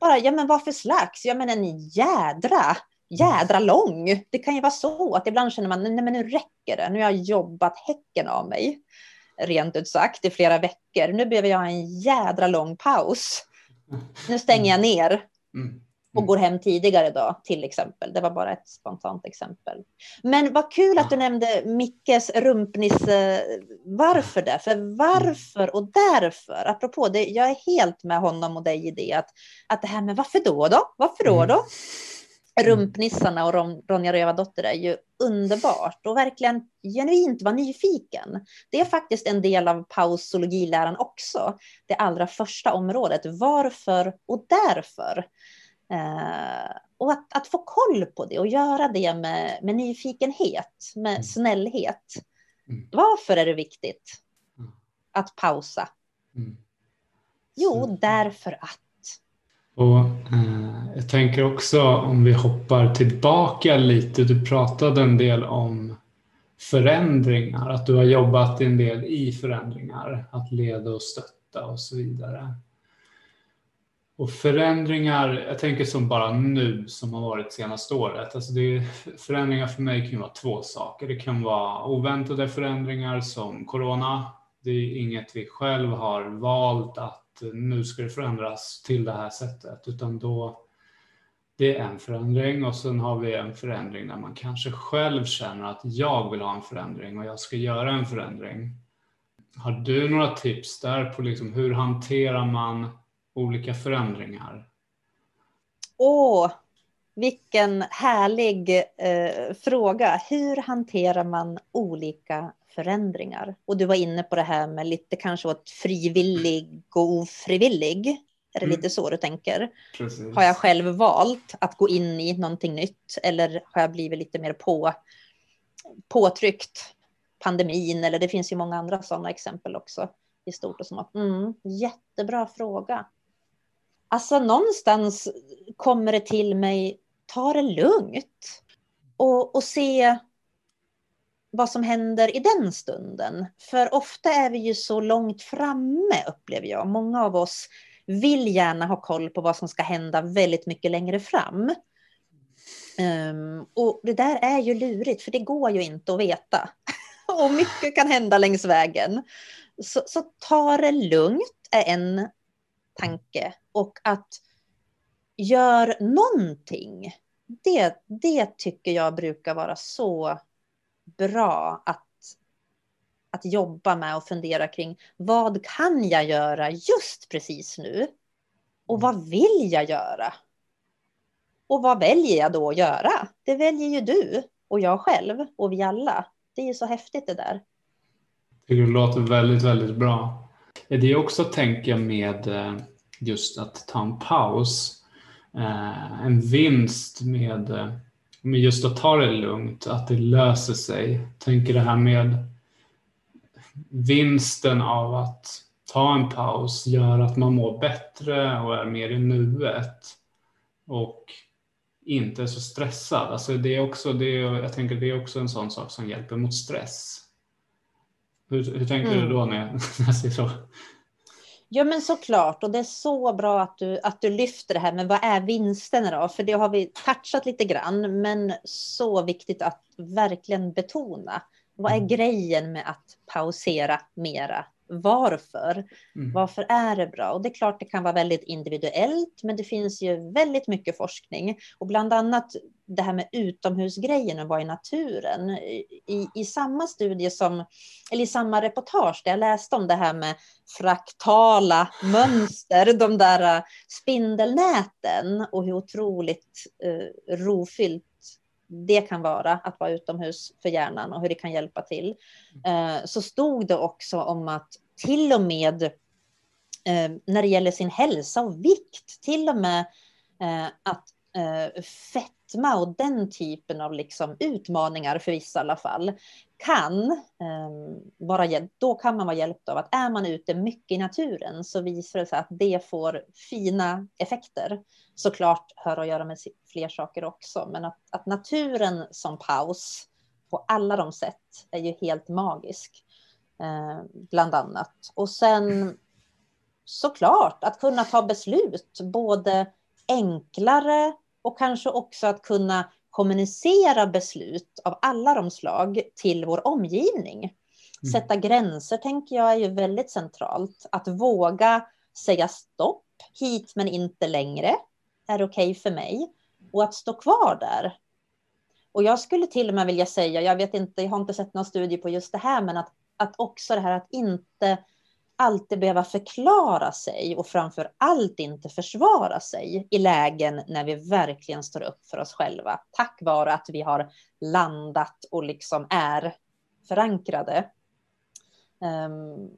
bara, ja men vad för slags? Ja men en jädra, jädra lång. Det kan ju vara så att ibland känner man, nej men nu räcker det, nu har jag jobbat häcken av mig, rent ut sagt, i flera veckor. Nu behöver jag en jädra lång paus. Nu stänger jag ner. Mm och mm. går hem tidigare då, till exempel. Det var bara ett spontant exempel. Men vad kul att du nämnde Mickes rumpnisse. Varför det? För varför och därför, apropå det, jag är helt med honom och dig i det, att, att det här med varför då då? Varför då då? Mm. Rumpnissarna och Ron, Ronja Rövardotter är ju underbart och verkligen genuint vara nyfiken. Det är faktiskt en del av pausologiläran också. Det allra första området. Varför och därför. Eh, och att, att, få koll på det och göra det med, med nyfikenhet, med mm. snällhet. Mm. Varför är det viktigt mm. att pausa? Mm. Jo, därför att. Och, eh, jag tänker också om vi hoppar tillbaka lite. Du pratade en del om förändringar, att du har jobbat en del i förändringar, att leda och stötta och så vidare. Och förändringar, jag tänker som bara nu som har varit senaste året. Alltså det är, förändringar för mig kan vara två saker. Det kan vara oväntade förändringar som corona. Det är inget vi själv har valt att nu ska det förändras till det här sättet, utan då det är en förändring och sen har vi en förändring där man kanske själv känner att jag vill ha en förändring och jag ska göra en förändring. Har du några tips där på liksom hur hanterar man olika förändringar? Åh, vilken härlig eh, fråga. Hur hanterar man olika förändringar? Och du var inne på det här med lite kanske åt frivillig och ofrivillig. Är det mm. lite så du tänker? Precis. Har jag själv valt att gå in i någonting nytt eller har jag blivit lite mer på, påtryckt pandemin eller det finns ju många andra sådana exempel också i stort och smått. Mm, jättebra fråga. Alltså någonstans kommer det till mig, ta det lugnt och, och se vad som händer i den stunden. För ofta är vi ju så långt framme upplever jag. Många av oss vill gärna ha koll på vad som ska hända väldigt mycket längre fram. Um, och det där är ju lurigt, för det går ju inte att veta. och mycket kan hända längs vägen. Så, så ta det lugnt är en tanke och att gör någonting. Det, det tycker jag brukar vara så bra att, att jobba med och fundera kring. Vad kan jag göra just precis nu? Och vad vill jag göra? Och vad väljer jag då att göra? Det väljer ju du och jag själv och vi alla. Det är ju så häftigt det där. Det låter väldigt, väldigt bra. Det är också tänker med eh, just att ta en paus. Eh, en vinst med, eh, med just att ta det lugnt, att det löser sig. Tänker det här med vinsten av att ta en paus gör att man mår bättre och är mer i nuet och inte är så stressad. Alltså det är också, det är, jag tänker det är också en sån sak som hjälper mot stress. Hur, hur tänker mm. du då när jag säger så? Ja, men såklart. Och det är så bra att du, att du lyfter det här. Men vad är vinsterna då? För det har vi touchat lite grann. Men så viktigt att verkligen betona. Vad är mm. grejen med att pausera mera varför. Mm. Varför är det bra? Och det är klart det kan vara väldigt individuellt, men det finns ju väldigt mycket forskning. Och bland annat det här med utomhusgrejen och vara i naturen. I, I samma studie som, eller i samma reportage där jag läste om det här med fraktala mönster, de där spindelnäten och hur otroligt uh, rofyllt det kan vara att vara utomhus för hjärnan och hur det kan hjälpa till. Eh, så stod det också om att till och med eh, när det gäller sin hälsa och vikt. Till och med eh, att fett fetma och den typen av liksom utmaningar för vissa i alla fall kan eh, vara då kan man vara hjälpt av att är man ute mycket i naturen så visar det sig att det får fina effekter. Såklart hör att göra med fler saker också, men att, att naturen som paus på alla de sätt är ju helt magisk. Eh, bland annat. Och sen såklart att kunna ta beslut, både enklare och kanske också att kunna kommunicera beslut av alla de slag till vår omgivning. Mm. Sätta gränser tänker jag är ju väldigt centralt. Att våga säga stopp, hit men inte längre, är okej okay för mig. Och att stå kvar där. Och jag skulle till och med vilja säga, jag vet inte, jag har inte sett någon studie på just det här, men att, att också det här att inte alltid behöva förklara sig och framför allt inte försvara sig i lägen när vi verkligen står upp för oss själva. Tack vare att vi har landat och liksom är förankrade. Um,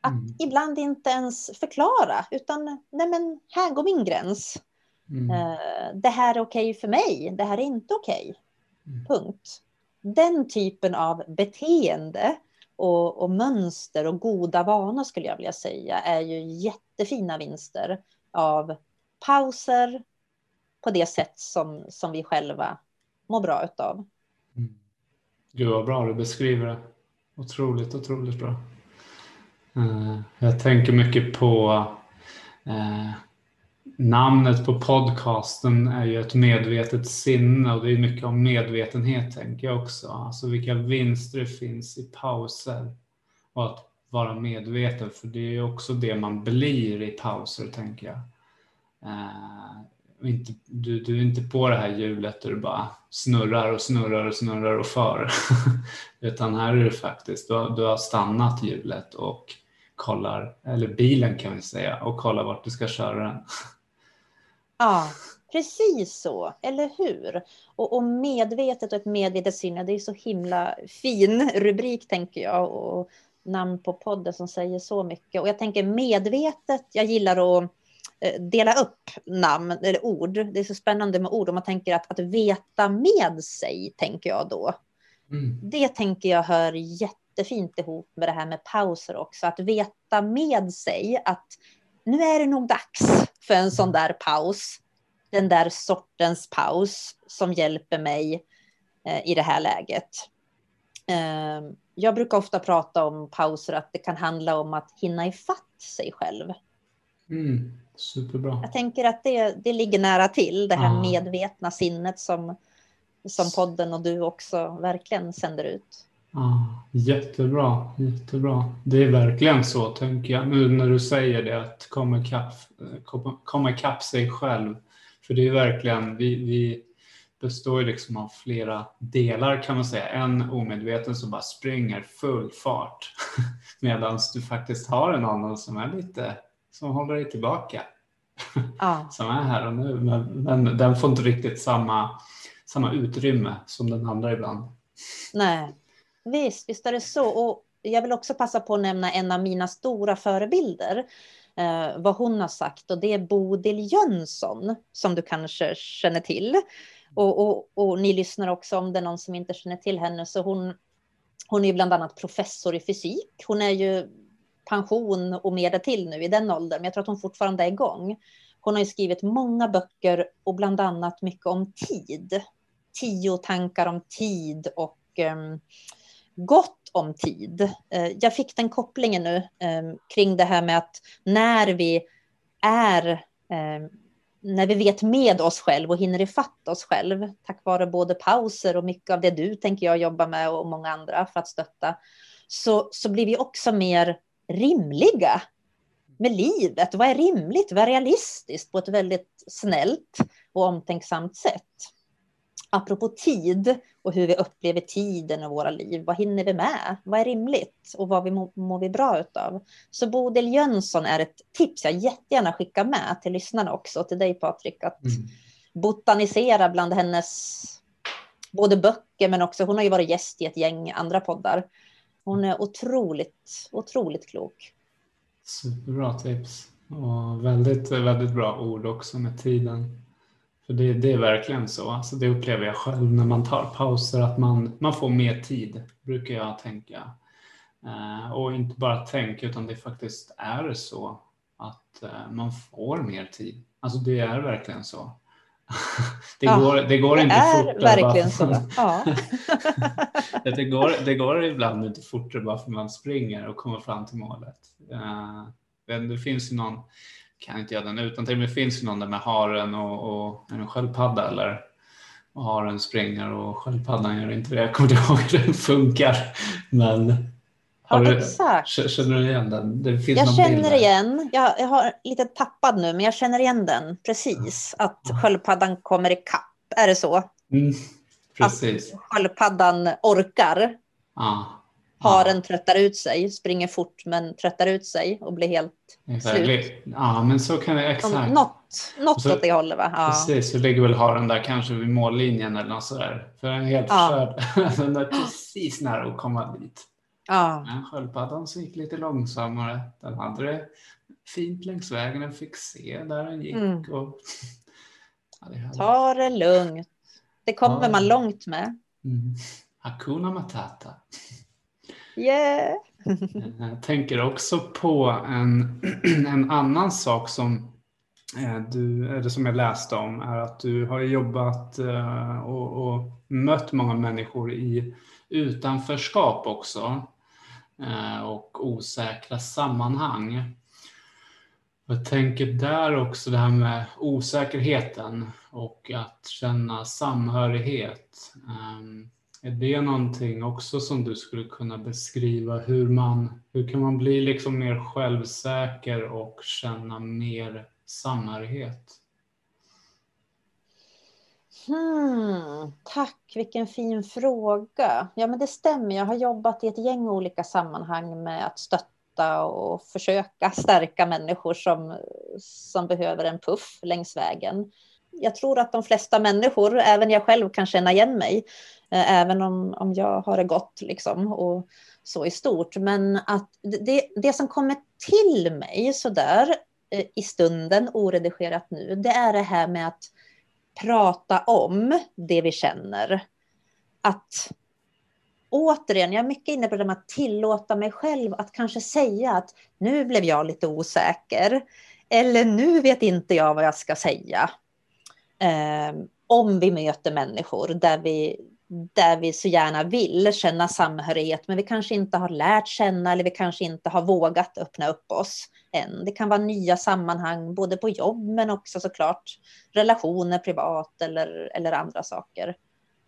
att mm. ibland inte ens förklara, utan nej men här går min gräns. Mm. Uh, det här är okej okay för mig, det här är inte okej. Okay. Mm. Punkt. Den typen av beteende och, och, mönster och goda vanor skulle jag vilja säga är ju jättefina vinster av pauser på det sätt som, som vi själva mår bra utav. Mm. Gud vad bra du beskriver det. Otroligt, otroligt bra. Eh, jag tänker mycket på eh, namnet på podcasten är ju ett medvetet sinne och det är mycket om medvetenhet tänker jag också. Alltså vilka vinster det finns i pauser och att vara medveten för det är också det man blir i pauser tänker jag. Uh, inte, du, du är inte på det här hjulet där du bara snurrar och snurrar och snurrar och för. Utan här är det faktiskt, du har, du har stannat hjulet och kollar, eller bilen kan vi säga, och kollar vart du ska köra den. Ja, precis så, eller hur? Och, och medvetet och ett medvetet sinne, det är så himla fin rubrik tänker jag och namn på podden som säger så mycket. Och jag tänker medvetet, jag gillar att eh, dela upp namn eller ord. Det är så spännande med ord. Om man tänker att, att veta med sig, tänker jag då. Mm. Det tänker jag hör jättefint ihop med det här med pauser också. Att veta med sig att nu är det nog dags för en sån där paus. Den där sortens paus som hjälper mig eh, i det här läget. Eh, jag brukar ofta prata om pauser, att det kan handla om att hinna ifatt sig själv. Mm, superbra. Jag tänker att det, det ligger nära till, det här ah. medvetna sinnet som, som podden och du också verkligen sänder ut. Ah, jättebra, jättebra. Det är verkligen så, tänker jag, nu när du säger det, att komma ikapp, komma ikapp sig själv. För det är verkligen, vi, vi består ju liksom av flera delar kan man säga. En omedveten som bara springer full fart medan du faktiskt har en annan som är lite, som håller dig tillbaka. Ah. som är här och nu, men, men den får inte riktigt samma, samma utrymme som den andra ibland. Nej, Visst, visst är det så. Och jag vill också passa på att nämna en av mina stora förebilder. Eh, vad hon har sagt och det är Bodil Jönsson som du kanske känner till. Och, och, och, ni lyssnar också om det är någon som inte känner till henne. Så hon, hon är ju bland annat professor i fysik. Hon är ju pension och mer till nu i den åldern, men jag tror att hon fortfarande är igång. Hon har ju skrivit många böcker och bland annat mycket om tid. Tio tankar om tid och um, gott om tid. Eh, jag fick den kopplingen nu ehm, kring det här med att när vi är ehm, när vi vet med oss själv och hinner ifatt oss själv, tack vare både pauser och mycket av det du tänker jag jobba med och många andra för att stötta, så, så blir vi också mer rimliga med livet. Vad är rimligt? Vad är realistiskt på ett väldigt snällt och omtänksamt sätt? Apropå tid och hur vi upplever tiden i våra liv. Vad hinner vi med? Vad är rimligt? Och vad vi mår, mår vi bra utav? Så Bodil Jönsson är ett tips jag jättegärna skickar med till lyssnarna också, till dig Patrik, att mm. botanisera bland hennes både böcker men också, hon har ju varit gäst i ett gäng andra poddar. Hon är otroligt, otroligt klok. Superbra tips. Och väldigt, väldigt bra ord också med tiden. För det, det är verkligen så. Alltså det upplever jag själv när man tar pauser, att man, man får mer tid, brukar jag tänka. Eh, och inte bara tänka, utan det faktiskt är så att eh, man får mer tid. Alltså det är verkligen så. Det, ja, går, det går det inte är fortare. verkligen så. Ja. det, går, det går ibland inte fortare bara för man springer och kommer fram till målet. Uh, det finns ju någon, kan inte göra den utan till, men det finns ju någon där med haren och, och en sköldpadda eller och haren springer och sköldpaddan gör inte det. Jag kommer inte ihåg hur den funkar. Men Ja, du, exakt. Känner du igen den? Det finns jag känner igen, jag, jag har lite tappad nu, men jag känner igen den precis. Att sköldpaddan kommer i kapp. är det så? Mm, precis. Att sköldpaddan orkar. Ja. Haren tröttar ut sig, springer fort men tröttar ut sig och blir helt Exakt. slut. Ja, men så kan det exakt. Något, något Så- åt det hållet va? Ja. Precis, så ligger väl haren där kanske vid mållinjen eller något sådär. För den är helt Ja. förstörd. Den är precis nära att komma dit. Ja. Men sköldpaddan så gick lite långsammare. Den hade det fint längs vägen. Den fick se där den gick. Mm. Och... Ja, det. Ta det lugnt. Det kommer Ja. man långt med. Mm. Hakuna Matata. Yeah. Jag tänker också på en, en annan sak som eh, du, eller som jag läste om är att du har jobbat eh, och, och mött många människor i utanförskap också eh, och osäkra sammanhang. Jag tänker där också det här med osäkerheten och att känna samhörighet. Ehm, är det någonting också som du skulle kunna beskriva hur man, hur kan man bli liksom mer självsäker och känna mer samhörighet? Hmm, tack, vilken fin fråga. Ja, men det stämmer. Jag har jobbat i ett gäng olika sammanhang med att stötta och försöka stärka människor som, som behöver en puff längs vägen. Jag tror att de flesta människor, även jag själv, kan känna igen mig, eh, även om, om jag har det gott liksom, och så i stort. Men att det, det som kommer till mig sådär eh, i stunden, oredigerat nu, det är det här med att prata om det vi känner. Att återigen, jag är mycket inne på det med att tillåta mig själv att kanske säga att nu blev jag lite osäker. Eller nu vet inte jag vad jag ska säga. Eh, om vi möter människor där vi, där vi så gärna vill känna samhörighet, men vi kanske inte har lärt känna eller vi kanske inte har vågat öppna upp oss än. Det kan vara nya sammanhang, både på jobb men också såklart relationer privat eller, eller andra saker.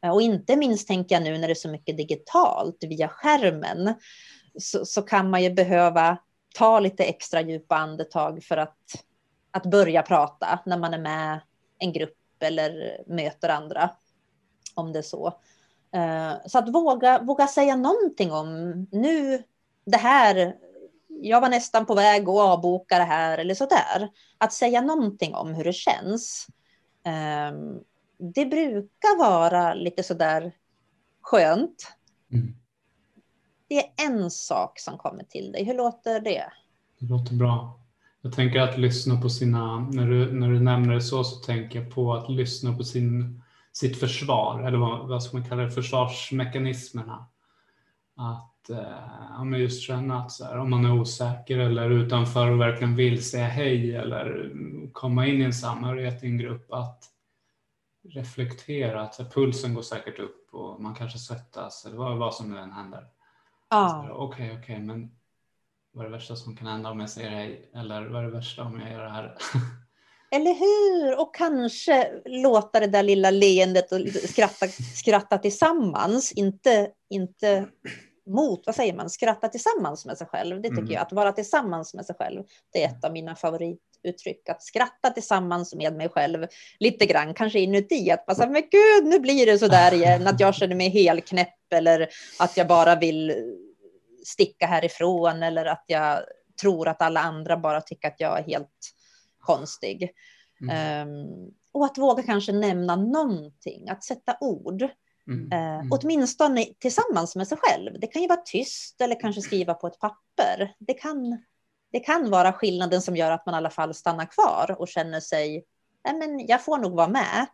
Eh, och inte minst tänker jag nu när det är så mycket digitalt via skärmen så, så kan man ju behöva ta lite extra djupa andetag för att, att börja prata när man är med en grupp eller möter andra. Om det är så. Eh, Så att våga, våga säga någonting om nu det här jag var nästan på väg att avboka det här eller sådär. Att säga någonting om hur det känns. ehm, Det brukar vara lite sådär skönt. Mm. Det är en sak som kommer till dig. Hur låter det? Det låter bra. Jag tänker att lyssna på sina, när du, när du nämner det så, så tänker jag på att lyssna på sin, sitt försvar, eller vad, vad ska man kalla det, försvarsmekanismerna. Att eh, ja, just känna att så här, om man är osäker eller utanför och verkligen vill säga hej eller mm, komma in i en samhörighet i en grupp, att reflektera, att här, pulsen går säkert upp och man kanske svettas eller vad, vad som nu än händer. Här, Okej, okej, men vad är det värsta som kan hända om jag säger hej? Eller vad är det värsta om jag gör det här? Eller hur? Och kanske låta det där lilla leendet och skratta, skratta tillsammans. Inte, inte mot, vad säger man, skratta tillsammans med sig själv. Det tycker Mm. jag, att vara tillsammans med sig själv. Det är ett av mina favorituttryck. Att skratta tillsammans med mig själv lite grann, kanske inuti. Att bara säga, men gud, nu blir det så där igen. Att jag känner mig helt knäpp eller att jag bara vill sticka härifrån eller att jag tror att alla andra bara tycker att jag är helt konstig. Mm. Ehm, och att våga kanske nämna någonting, att sätta ord. Mm. Eh, Mm. Åtminstone tillsammans med sig själv. Det kan ju vara tyst eller kanske skriva på ett papper. Det kan, det kan vara skillnaden som gör att man i alla fall stannar kvar och känner sig, nej men jag får nog vara med.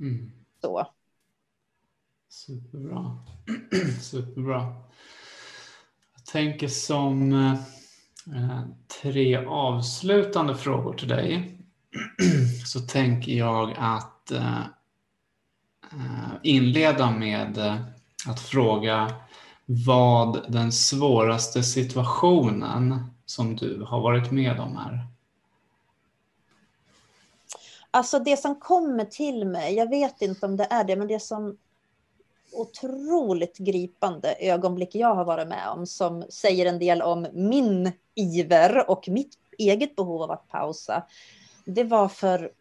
Mm. Så. Superbra. Superbra. Jag tänker som eh, tre avslutande frågor till dig. Så tänker jag att eh, eh inleda med eh, att fråga vad den svåraste situationen som du har varit med om är? Alltså det som kommer till mig, jag vet inte om det är det, men det som otroligt gripande ögonblick jag har varit med om som säger en del om min iver och mitt eget behov av att pausa. Det var för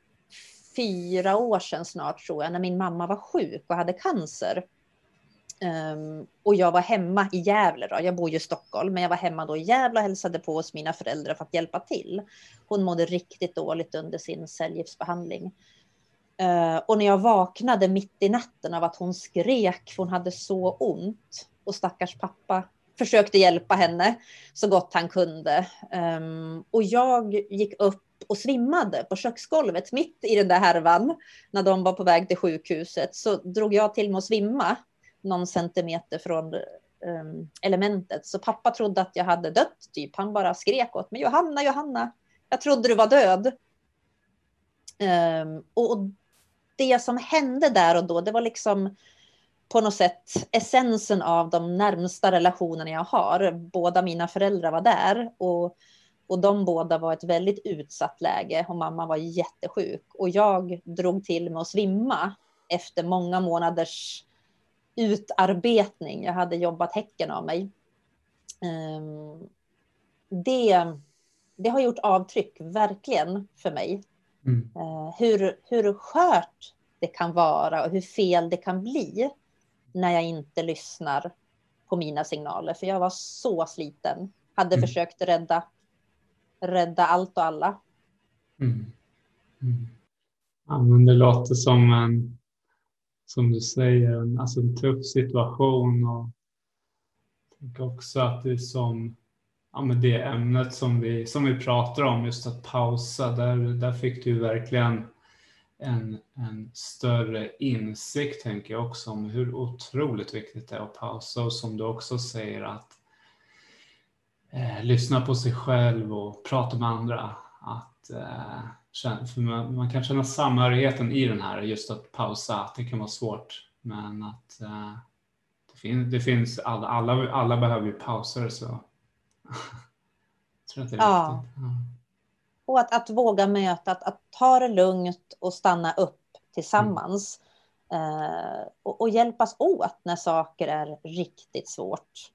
fyra år sedan snart tror jag, när min mamma var sjuk och hade cancer. Um, och jag var hemma i Gävle, då. jag bor ju i Stockholm, men jag var hemma då i Gävle och hälsade på hos mina föräldrar för att hjälpa till. Hon mådde riktigt dåligt under sin cellgiftsbehandling. Eh, och när jag vaknade mitt i natten av att hon skrek, för hon hade så ont, och stackars pappa försökte hjälpa henne så gott han kunde. Ehm, och jag gick upp och svimmade på köksgolvet mitt i den där härvan när de var på väg till sjukhuset. Så drog jag till med att svimma någon centimeter från ehm, elementet. Så pappa trodde att jag hade dött, typ. Han bara skrek åt mig. Johanna, Johanna, jag trodde du var död. Um, och det som hände där och då, det var liksom på något sätt essensen av de närmsta relationerna jag har. Båda mina föräldrar var där och, och de båda var ett väldigt utsatt läge och mamma var jättesjuk och jag drog till med att svimma efter många månaders utarbetning. Jag hade jobbat häcken av mig. Ehm, det, det har gjort avtryck, verkligen, för mig. Mm. Eh, hur, hur skört det kan vara och hur fel det kan bli när jag inte lyssnar på mina signaler. För jag var så sliten. Hade mm. försökt rädda, rädda allt och alla. Mm. Mm. Ja, men det låter som en som du säger, en, alltså en tuff situation. Och jag tänker också att det är som ja, men det ämnet som vi, som vi pratar om, just att pausa, där, där fick du verkligen en, en större insikt, tänker jag också, om hur otroligt viktigt det är att pausa och som du också säger att eh, lyssna på sig själv och prata med andra. Att eh, för man, man, kan känna samhörigheten i den här, just att pausa, att det kan vara svårt. Men att eh, det, fin det finns, alla, alla, alla behöver ju pauser så tror att det är ja. viktigt. Ja. Och att, att våga möta, att, att ta det lugnt och stanna upp tillsammans. Mm. Uh, och, och, hjälpas åt när saker är riktigt svårt.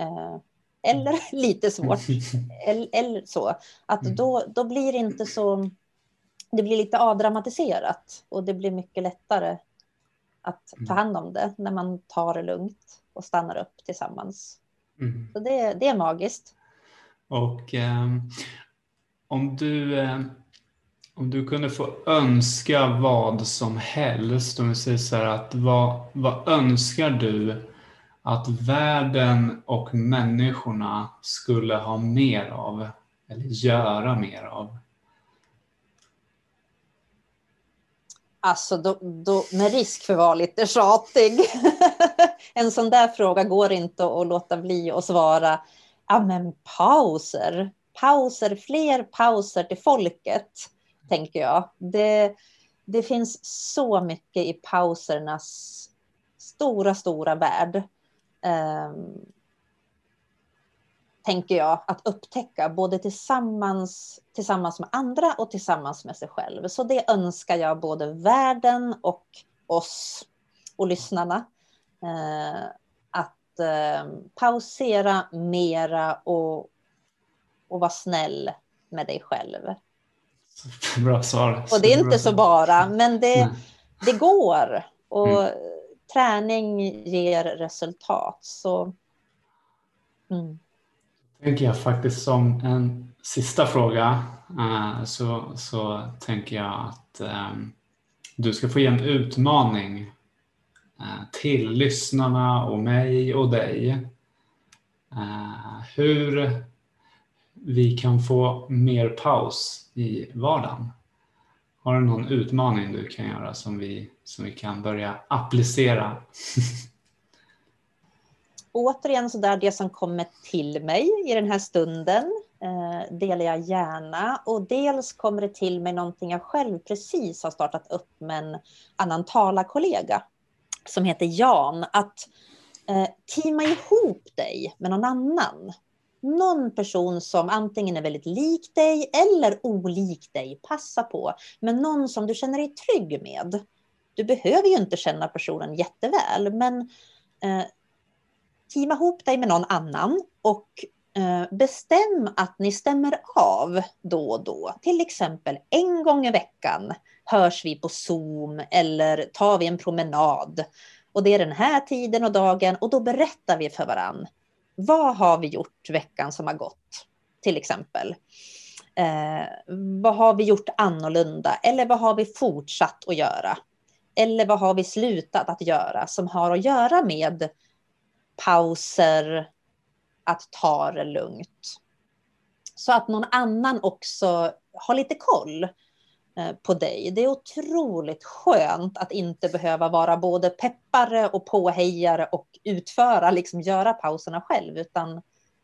Uh, eller lite svårt. eller, eller, så. Att mm. då, då blir det inte så det blir lite avdramatiserat och det blir mycket lättare att ta mm. hand om det när man tar det lugnt och stannar upp tillsammans. Mm. Så det, det är magiskt. Och eh, om, du, eh, om du kunde få önska vad som helst, om vi säger så här att vad, vad önskar du att världen och människorna skulle ha mer av eller göra mer av? Alltså, då, då, med risk för att vara lite tjatig. en sån där fråga går inte att låta bli att svara. Ja, men pauser. Pauser, fler pauser till folket, tänker jag. Det, det finns så mycket i pausernas stora, stora värld. Um, tänker jag, att upptäcka både tillsammans, tillsammans med andra och tillsammans med sig själv. Så det önskar jag både världen och oss och lyssnarna. Eh, eh, pausera mera och, och vara snäll med dig själv. Bra svar. Och det är inte så bara, men det, det går. Och mm. träning ger resultat. Så, mm tänker jag faktiskt som en sista fråga uh, så, så tänker jag att um, du ska få ge en utmaning Eh, till lyssnarna och mig och dig. Eh, hur, vi kan få mer paus i vardagen? Har du någon utmaning du kan göra som vi, som vi kan börja applicera? Återigen så där det som kommer till mig i den här stunden eh, delar jag gärna och dels kommer det till mig någonting jag själv precis har startat upp med en annan talarkollega som heter Jan. Att eh, teama ihop dig med någon annan någon person som antingen är väldigt lik dig eller olik dig, passa på. Men någon som du känner dig trygg med. Du behöver ju inte känna personen jätteväl, men eh, teama ihop dig med någon annan och eh, bestäm att ni stämmer av då och då. Till exempel en gång i veckan hörs vi på Zoom eller tar vi en promenad. Och det är den här tiden och dagen och då berättar vi för varann vad har vi gjort veckan som har gått? Till exempel. Eh, vad har vi gjort annorlunda? Eller vad har vi fortsatt att göra? Eller vad har vi slutat att göra som har att göra med pauser, att ta det lugnt. Så att någon annan också har lite koll. Eh, på dig. Det är otroligt skönt att inte behöva vara både peppare och påhejare och utföra, liksom göra pauserna själv, utan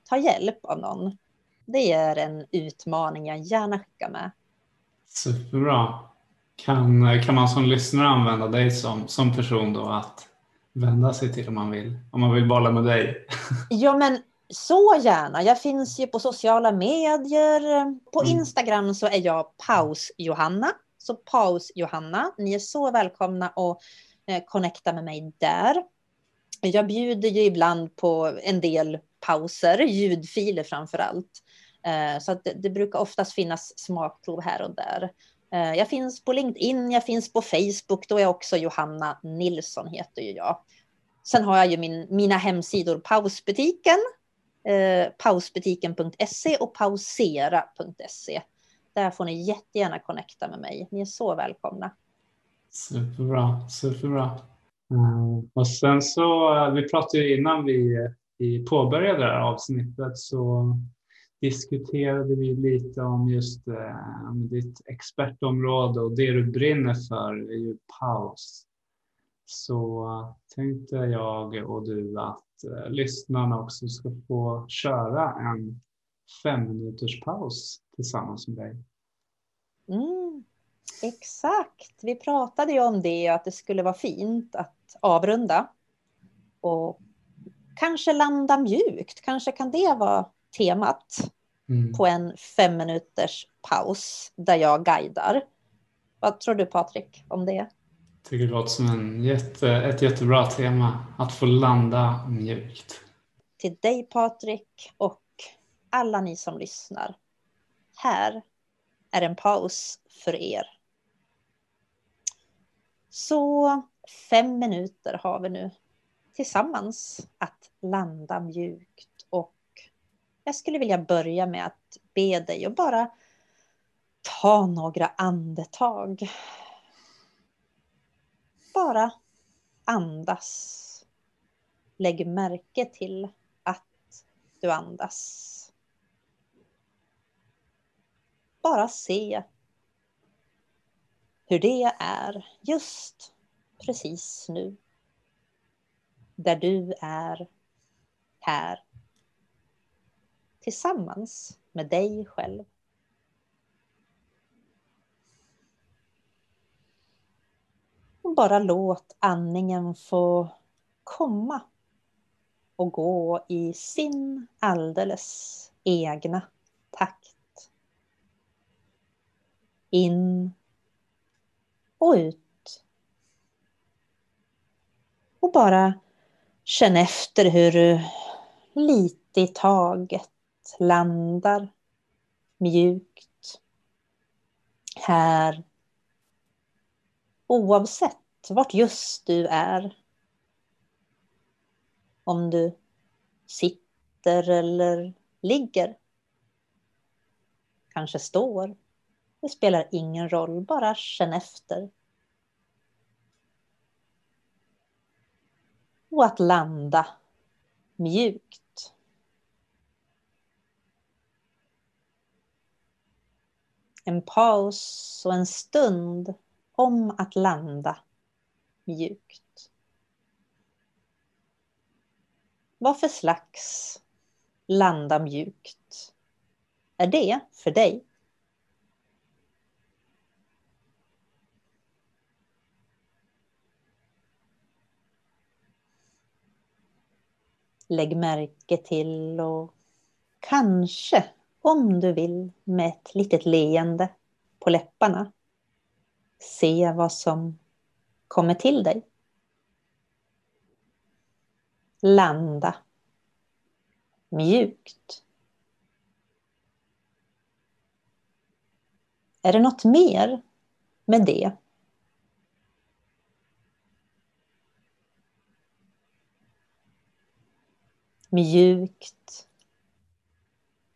ta hjälp av någon. Det är en utmaning jag gärna skickar med. Superbra. Kan, kan man som lyssnare använda dig som, som person då att vända sig till om man vill, om man vill bolla med dig? Ja, men så gärna. Jag finns ju på sociala medier. På mm. Instagram så är jag Paus-Johanna. Så Paus-Johanna. Ni är så välkomna att eh, connecta med mig där. Jag bjuder ju ibland på en del pauser, ljudfiler framför allt. Eh, så det, det, brukar oftast finnas smakprov här och där. Eh, jag finns på LinkedIn, jag finns på Facebook, då är också Johanna Nilsson heter ju jag. Sen har jag ju min, mina hemsidor Pausbutiken eh, pausbutiken.se och pausera.se. Där får ni jättegärna connecta med mig. Ni är så välkomna. Superbra, superbra. Mm. Och sen så, eh, vi pratade ju innan vi, vi påbörjade det här avsnittet så diskuterade vi lite om just eh, ditt expertområde och det du brinner för är ju paus. Så tänkte jag och du att eh, lyssnarna också ska få köra en fem minuters paus tillsammans med dig. Mm, exakt, vi pratade ju om det, att det skulle vara fint att avrunda. Och kanske landa mjukt, kanske kan det vara temat mm. på en fem minuters paus där jag guidar. Vad tror du Patrik om det? Tycker det låter som en jätte, ett jättebra tema, att få landa mjukt. Till dig Patrik och alla ni som lyssnar. Här är en paus för er. Så fem minuter har vi nu tillsammans att landa mjukt och jag skulle vilja börja med att be dig att bara ta några andetag bara andas. Lägg märke till att du andas. Bara se hur det är just precis nu. Där du är här. Tillsammans med dig själv. Bara låt andningen få komma och gå i sin alldeles egna takt. In och ut. Och bara känn efter hur du lite i taget landar mjukt här oavsett vart just du är. Om du sitter eller ligger. Kanske står. Det spelar ingen roll, bara känn efter. Och att landa mjukt. En paus och en stund om att landa mjukt. Vad för slags landa mjukt är det för dig? Lägg märke till och kanske, om du vill, med ett litet leende på läpparna, se vad som kommer till dig. Landa mjukt. Är det något mer med det? Mjukt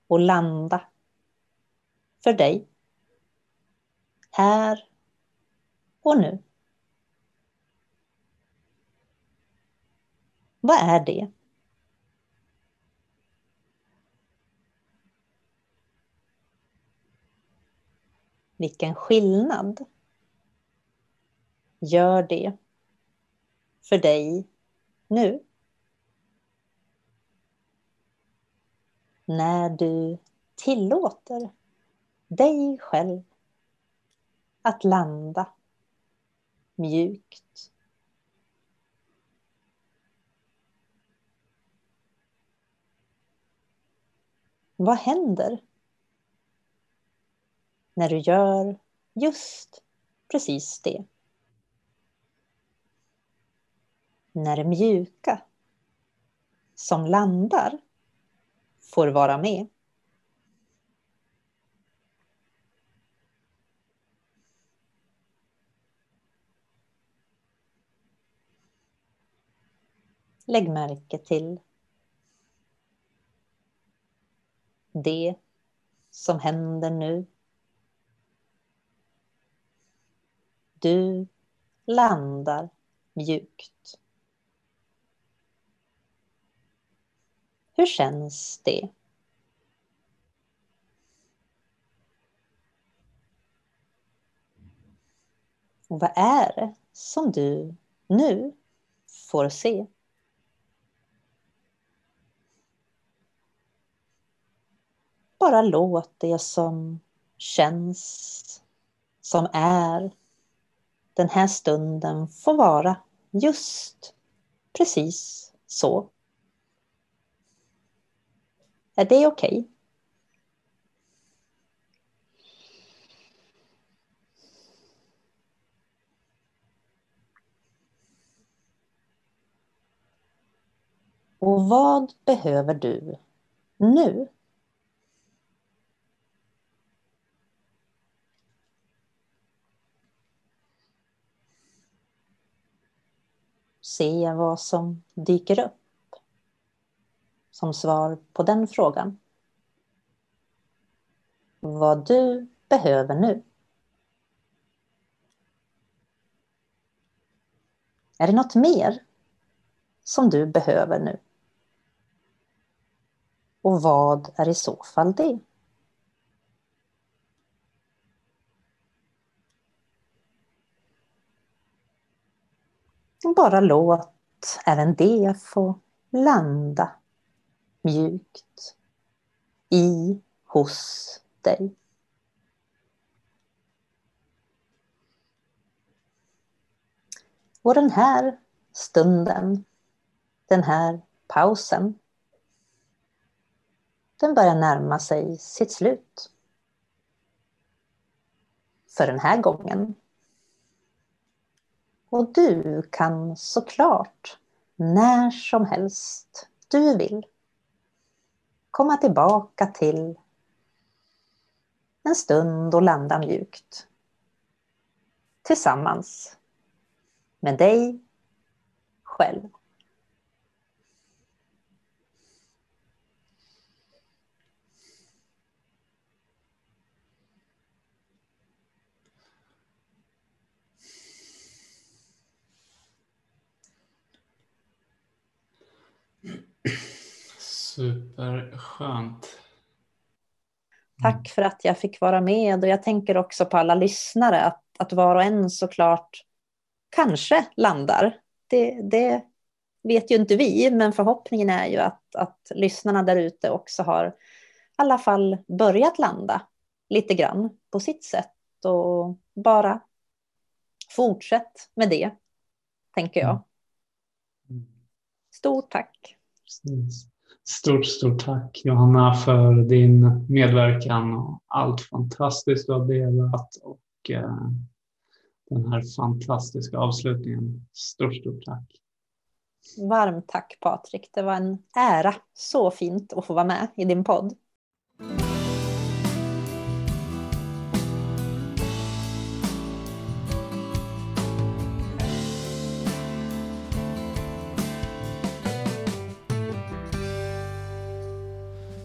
och landa för dig. Här och nu. Vad är det? Vilken skillnad gör det för dig nu? När du tillåter dig själv att landa mjukt. Vad händer när du gör just precis det? När det mjuka som landar får vara med. Lägg märke till det som händer nu. Du landar mjukt. Hur känns det? Och vad är det som du nu får se? Bara låt det som känns, som är den här stunden få vara just precis så. Är det okej? Okay? Och vad behöver du nu? Se vad som dyker upp som svar på den frågan. Vad du behöver nu. Är det något mer som du behöver nu? Och vad är i så fall det? Liksom bara låt även det få landa mjukt i, hos dig. Och den här stunden, den här pausen, den börjar närma sig sitt slut. För den här gången. Och du kan såklart när som helst du vill komma tillbaka till en stund och landa mjukt. Tillsammans med dig själv. Superskönt. Tack för att jag fick vara med och jag tänker också på alla lyssnare att, att var och en såklart kanske landar. Det, det vet ju inte vi, men förhoppningen är ju att, att lyssnarna där ute också har i alla fall börjat landa lite grann på sitt sätt och bara fortsätt med det, tänker jag. Mm. Stort tack. Stort, stort tack Johanna för din medverkan och allt fantastiskt du har delat och eh, den här fantastiska avslutningen. Stort, stort tack. Varmt tack Patrik. Det var en ära. Så fint att få vara med i din podd.